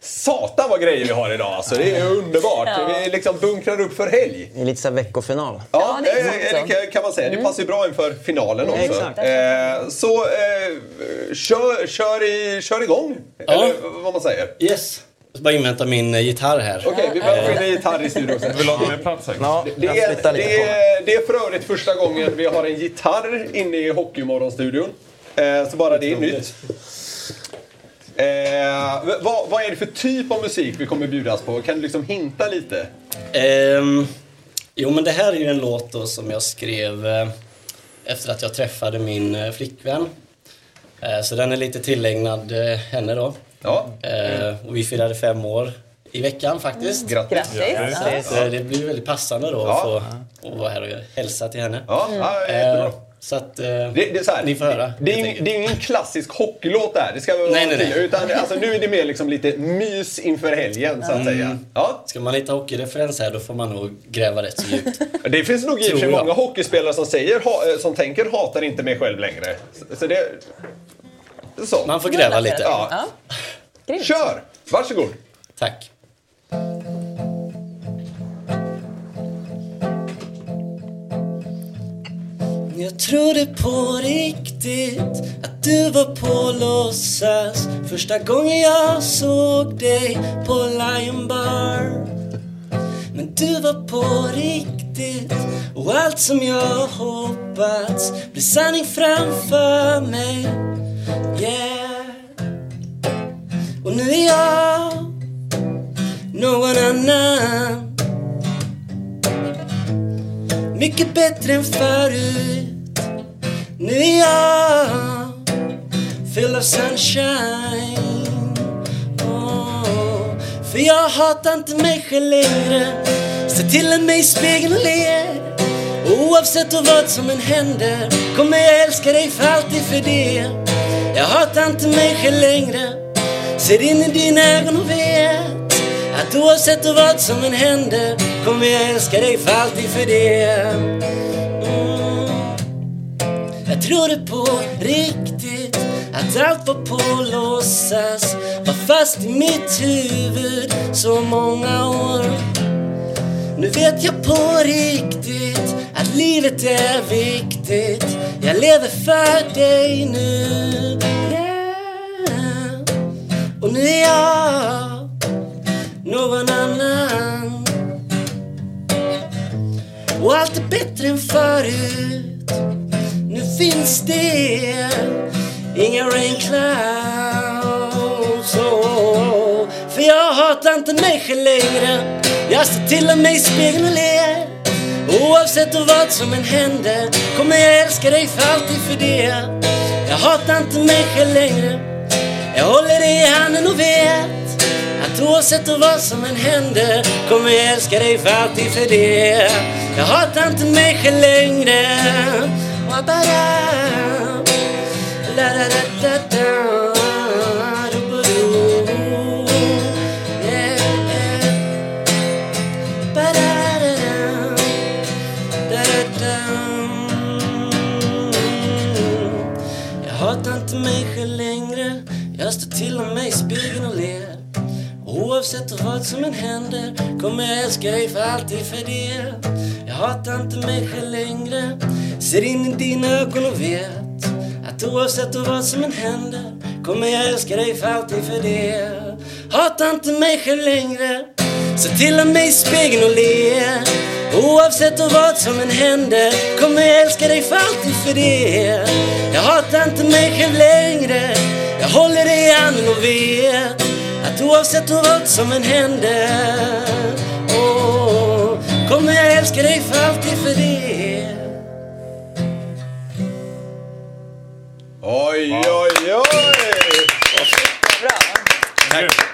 Satan vad grejer vi har idag alltså. Det är underbart. Ja. Vi liksom bunkrar upp för helg. Det är lite så här veckofinal. Ja, Ja, det är eh, det kan- man säga. Det passar ju bra inför finalen också. exakt. Eh, så eh, kör, kör, i, kör igång, eller vad man säger. Yes. Jag ska bara invänta min eh, gitarr här. Okej, vi behöver få in en gitarr i studion också. Vill du ha mer plats här? Ja, Det är, det, är, det är för övrigt första gången vi har en gitarr inne i Hockeymorgonstudion. Eh, så bara det är nytt. Eh, vad, vad är det för typ av musik vi kommer bjudas på? Kan du liksom hinta lite? Ehm, jo, men det här är ju en låt då som jag skrev eh, efter att jag träffade min eh, flickvän. Eh, så den är lite tillägnad eh, henne då. Ja. Eh, och vi firade fem år i veckan faktiskt. Grattis. Grattis! Ja. Så det blir väldigt passande då Ja. att få att vara här och hälsa till henne. Ja, ja, jättebra. Eh, så att eh, Det, det, är så här, ni får höra. Det, är, det är ingen klassisk hockeylåt där. Det ska vi Nej, nej, nej. Utan alltså, nu är det mer liksom lite mys inför helgen så att säga. Ja. Ska man hitta hockeyreferens här då får man nog gräva rätt så djupt. Det finns nog i och för sig många hockeyspelare som säger, eh, som tänker hatar inte mig själv längre. Så, så det... Så. Man får gräva lite. Ja. Ja. Grymt. Kör! Varsågod. Tack. Jag trodde på riktigt att du var på låtsas Första gången jag såg dig på Lion Bar Men du var på riktigt och allt som jag hoppats blir sanning framför mig Yeah. Och nu är jag någon annan. Mycket bättre än förut. Nu är jag full av sunshine. Oh, För jag hatar inte mig själv längre. Se till mig i spegeln ler. Oavsett och vad som än händer kommer jag älska dig för alltid för det. Jag hatar inte mig själv längre. Ser in i dina ögon och vet att oavsett vad som än händer kommer jag älska dig för alltid för det. Mm. Jag trodde på riktigt att allt var på låtsas. Var fast i mitt huvud så många år. Nu vet jag på riktigt livet är viktigt. Jag lever för dig nu. Yeah. Och nu är jag någon annan. Och allt är bättre än förut. Nu finns det inga rain clouds oh, För jag hatar inte mig själv längre. Jag ser till och mig i spegeln och ler. Oavsett och vad som än händer kommer jag älska dig för alltid för det Jag hatar inte mig själv längre Jag håller dig i handen och vet att oavsett och vad som än händer kommer jag älska dig för alltid för det Jag hatar inte mig själv längre Wa-ba-da. La-da-da-da-da. Som än händer kommer jag älska dig för alltid för det. Jag hatar inte mig själv längre Ser in i dina ögon och vet Att oavsett vad som än händer kommer jag älska dig för alltid för det. Hatar inte mig själv längre Se till att mig i spegeln och le. Oavsett och vad som än händer kommer jag älska dig för alltid för det. Jag hatar inte mig själv längre Jag håller dig i handen och vet att oavsett och vad som än händer oh, kommer jag älska dig för alltid för det Oj, oj, oj! Bra.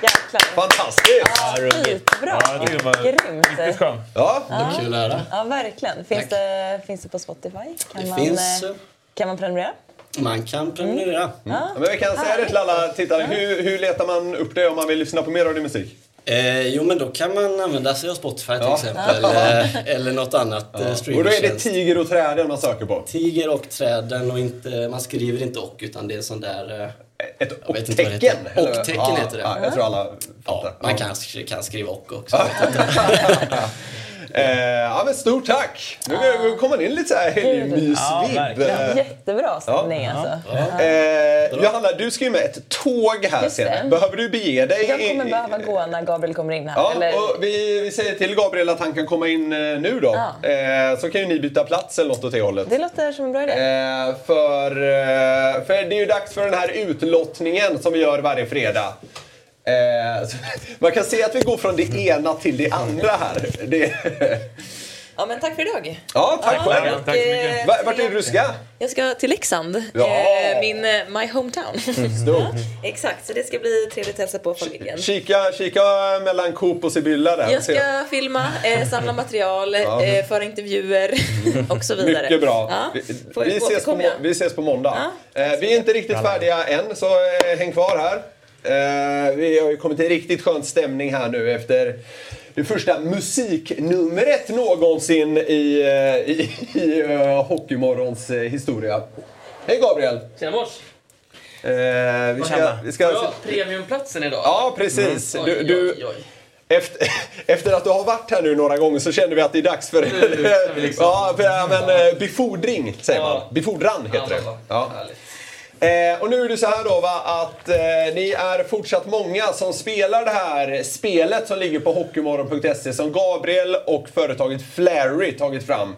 Jäklar. Fantastiskt! Skitbra. Ja, det var Grymt. riktigt skön. Ja, Kul att höra. Ja, verkligen. Finns det, finns det på Spotify? Kan Det man, finns... eh, Kan man prenumerera? Man kan prenumerera. men vi kan säga det till alla tittare. Hur, hur letar man upp det om man vill lyssna på mer av din musik? Eh, jo, men då kan man använda sig av Spotify till exempel. Eh, eller något annat eh, Och då är det. Tiger och träden man söker på. Tiger och träden och inte, man skriver inte och utan det är sån där... eh, Ett och-tecken. Och-tecken ja, heter det. Ja, jag tror alla Ja, fattar. man kan, kan skriva och också. *laughs* *laughs* Ja. Eh, ja, men stort tack! Nu ah. kommer man in lite så här helgmysvibb. Ja, Jättebra stämning alltså. eh, Johanna, du ska ju med ett tåg här det. senare. Behöver du bege dig? Jag kommer behöva gå när Gabriel kommer in här. Ja, eller... och vi, vi säger till Gabriel att han kan komma in eh, nu då. Ja. Eh, så kan ju ni byta plats eller något åt det hållet. Det låter som en bra idé. Eh, för, eh, för det är ju dags för den här utlottningen som vi gör varje fredag. Eh, *laughs* man kan se att vi går från det ena till det andra här. Det, Ja, men tack för idag. ja, tack Ja, själv. och, Tack så mycket. eh, Va- Vart är det du ska? Jag ska till Leksand, Ja. eh, min eh, my hometown. *laughs* Stort. Exakt, så det ska bli trevligt att hälsa på familjen. Kika, kika mellan Coop och Sibylla där. Jag ska filma, eh, samla material, eh, föra intervjuer *laughs* och så vidare. Mycket bra. Ja. Vi, vi, ses på, vi ses på måndag. Ja. Eh, vi är inte riktigt färdiga än, så eh, häng kvar här. Eh, vi har ju kommit till riktigt skön stämning här nu efter det första musiknumret någonsin i, eh, i, i uh, Hockeymorgons historia. Hej Gabriel! Tjena mors! Vi ska... Vi ska Har jag premiumplatsen idag? ja, precis. Oj, Du, du, oj, oj. Efter, *laughs* efter att du har varit här nu några gånger så känner vi att det är dags för, Nu liksom. *laughs* ja, för ja, men, befordring, säger Ja. man. Befordran heter det. Ja, Ja. Härligt. Eh, och nu är det så här då va, att eh, ni är fortsatt många som spelar det här spelet som ligger på hockeymorgon.se som Gabriel och företaget Flary tagit fram.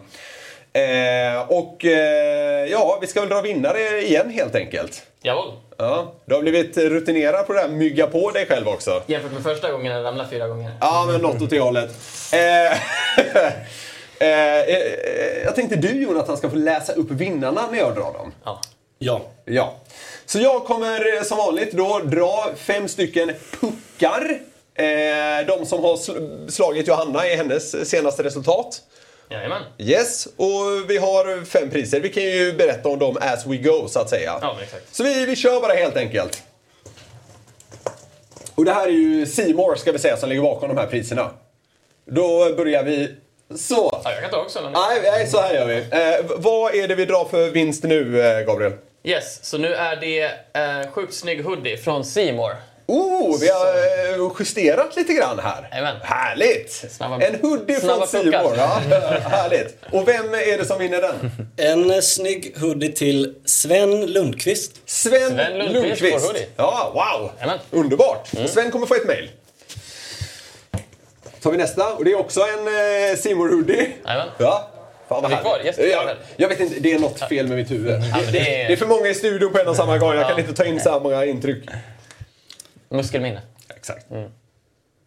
Eh, och eh, ja, vi ska väl dra vinnare igen helt enkelt. Jawohl. Ja, du har blivit rutinerad på det här, mygga på dig själv också. Jämfört med första gången när jag ramlade fyra gånger. Ja, men något åt det hållet. Eh, *laughs* eh, jag tänkte du Jonathan ska få läsa upp vinnarna när jag drar dem. Ja. Ja. Ja. Så jag kommer eh, som vanligt då dra fem stycken puckar. Eh, de som har sl- slagit Johanna i hennes senaste resultat. Jajamän. Yes, och vi har fem priser. Vi kan ju berätta om dem as we go, så att säga. Ja, exakt. Så vi, vi kör bara helt enkelt. Och det här är ju Seymour ska vi säga som ligger bakom de här priserna. Då börjar vi så. Ja, jag kan ta också. Nej, nej, så här gör vi. Eh, vad är det vi drar för vinst nu, eh, Gabriel? Yes, så nu är det eh, sjukt snygg hoodie från Seymour. Oh, vi har eh, justerat lite grann här. Jajamän. Härligt! Snabba- en hoodie från Seymour. puckar. Ja, *laughs* härligt. Och vem är det som vinner den? En eh, snygg hoodie till Sven Lundqvist. Sven, Sven Lundqvist Lundqvist. hoodie. Ja, wow! Jajamän. Underbart! Och Sven kommer få ett mail. tar vi nästa. Och det är också en eh, Seymour hoodie. Ja. Fan vad kvar? Yes, jag, jag vet inte, det är något fel med mitt huvud. det, det det, är- det är för många i studion på en och samma gång. Jag kan inte ta in så många intryck. Muskelminne. Exakt.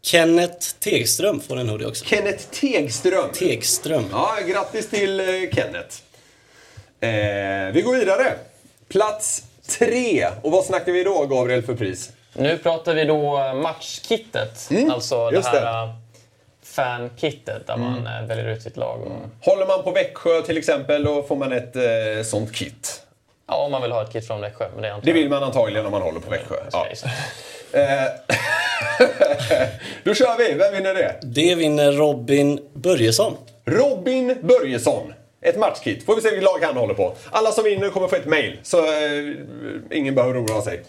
Kenneth Tegström får en hoodie också. Kenneth Tegström. Tegström. Ja, grattis till eh, Kenneth. Eh, vi går vidare. Plats tre. Och vad snackar vi då, Gabriel, för pris? Nu pratar vi då matchkittet. alltså det Mm, här det. Fankittet där man äh, väljer ut sitt lag. Och, Håller man på Växjö till exempel, då får man ett eh, sånt kit. ja, om man vill ha ett kit från Växjö. Men det, antar Det jag- vill man antagligen om man håller på Växjö. Ja. *laughs* Eh, *laughs* då kör vi. Vem vinner det? Det vinner Robin Börjesson. Robin Börjesson. Ett matchkit. Får vi se vilket lag han håller på. Alla som vinner kommer få ett mail. Så eh, ingen behöver oroa sig.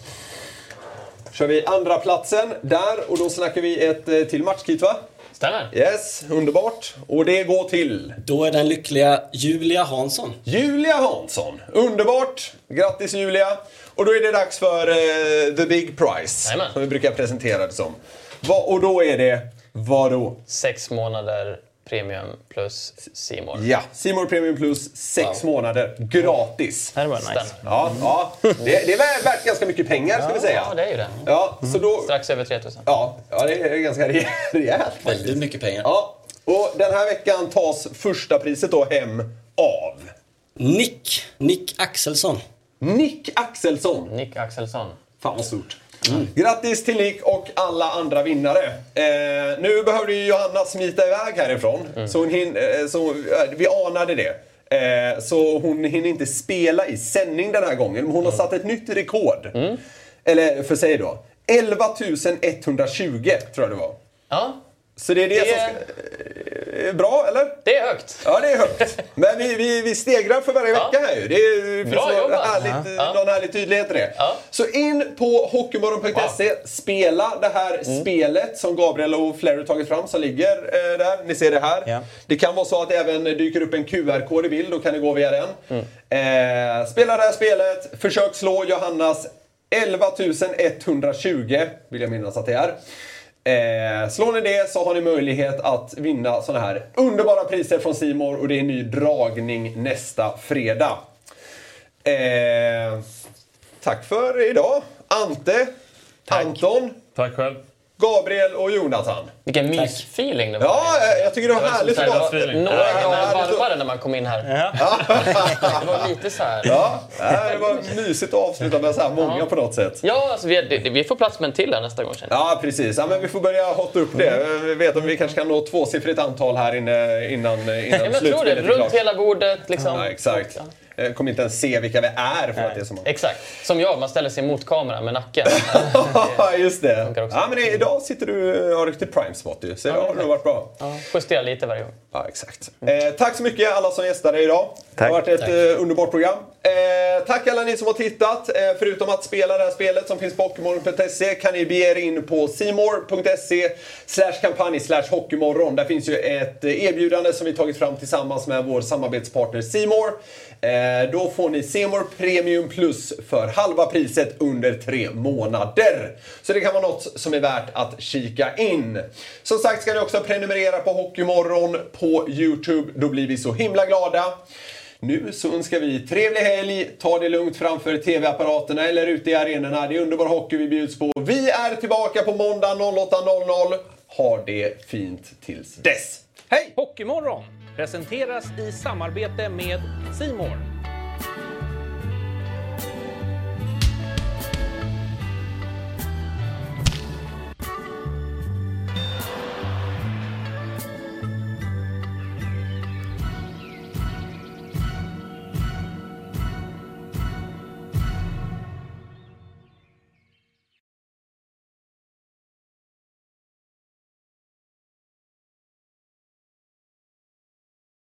Kör vi andra platsen där och då snackar vi ett eh, till matchkit va? Stämmer. Yes, underbart. Och det går till Då är den lyckliga Julia Hansson. Julia Hansson. Underbart! Grattis Julia! Och då är det dags för eh, the big prize. Jajamän. Som vi brukar presentera det som. Va, och då är det, vad då? Sex månader premium plus Simor. Ja, Simor Premium Plus, sex månader gratis. Det här var nice. Stämmer. Ja, ja. Det, det är värt- ganska mycket pengar ska vi säga. Ja, det är ju det. Ja, så då... Strax över 3000. Ja, ja, det är ganska re- *laughs* rejält. Väldigt mycket pengar. Ja, och den här veckan tas första priset då hem av Nick. Nick Axelsson. Nick Axelsson. Nick Axelsson. Fan vad stort. Grattis till Nick och alla andra vinnare. Eh, nu behövde ju Johanna smita iväg härifrån. Så hon hin, eh, så, eh, vi anade det. Eh, så hon hinner inte spela i sändning den här gången. Men hon har satt ett nytt rekord. Eller för sig då. 11 120 tror jag det var. Ja, Så det är det, Det- som ska, är bra, eller? Det är högt. Ja, det är högt. Men vi, vi, vi stegrar för varje Ja. vecka här ju. Det, är, Bra någon jobbat. härligt, Ja. någon härlig tydlighet i det. Ja. Så in på hockeymorgon.se, spela det här Mm. spelet som Gabriel och Flerry tagit fram som ligger eh, där. Ni ser det här. Ja. Det kan vara så att det även dyker upp en QR-kod i bild, då kan ni gå via den. Mm. Eh, spela det här spelet, försök slå Johannas 11 120, vill jag minnas att det är. Eh, slår ni det så har ni möjlighet att vinna såna här underbara priser från Simor och det är en ny dragning nästa fredag. Eh, tack för idag. Ante, Anton, Tack själv. Gabriel och Jonathan. Vilken mysfeeling det var. Ja, jag tycker det var Det var härligt feeling. Några Ja, varvade när man kom in här. *laughs* Det var lite så här. Ja, nej, det var mysigt att avsluta med så här många på något sätt. Ja, alltså, vi, det- vi får plats med en till här nästa gång känner. Ja, precis. Ja, men vi får börja hotta upp det. Vi vet om vi kanske kan nå tvåsiffrigt antal här inne innan, innan Ja, men jag tror det. slutspelet är Runt klart. hela bordet. Liksom. Ja, exakt. Jag kommer inte ens se vilka vi är för att det är så många. Exakt. Som jag, man ställer sig mot kameran med nacken. Ja, *laughs* just det. Ja, men idag sitter du och har riktigt prime spot ju. Så idag har det varit bra. Ja, justera lite varje gång. Ja, exakt. Eh, tack så mycket alla som gästade idag. Det har varit ett Tack. eh, underbart program. Eh, tack alla ni som har tittat. Eh, förutom att spela det här spelet som finns på Hockeymorgon.se kan ni bege er in på simor.se slash kampanj slash hockeymorgon. Där finns ju ett eh, erbjudande som vi tagit fram tillsammans med vår samarbetspartner Simor. Eh, då får ni Semor Premium Plus för halva priset under tre månader. Så det kan vara något som är värt att kika in. Som sagt ska ni också prenumerera på Hockeymorgon på Youtube. Då blir vi så himla glada. Nu så önskar vi trevlig helg, ta det lugnt framför TV-apparaterna eller ute i arenorna. Det är underbar hockey vi bjuds på. Vi är tillbaka på måndag 08.00. Ha det fint tills dess. Hej! Hockeymorgon presenteras i samarbete med Simor.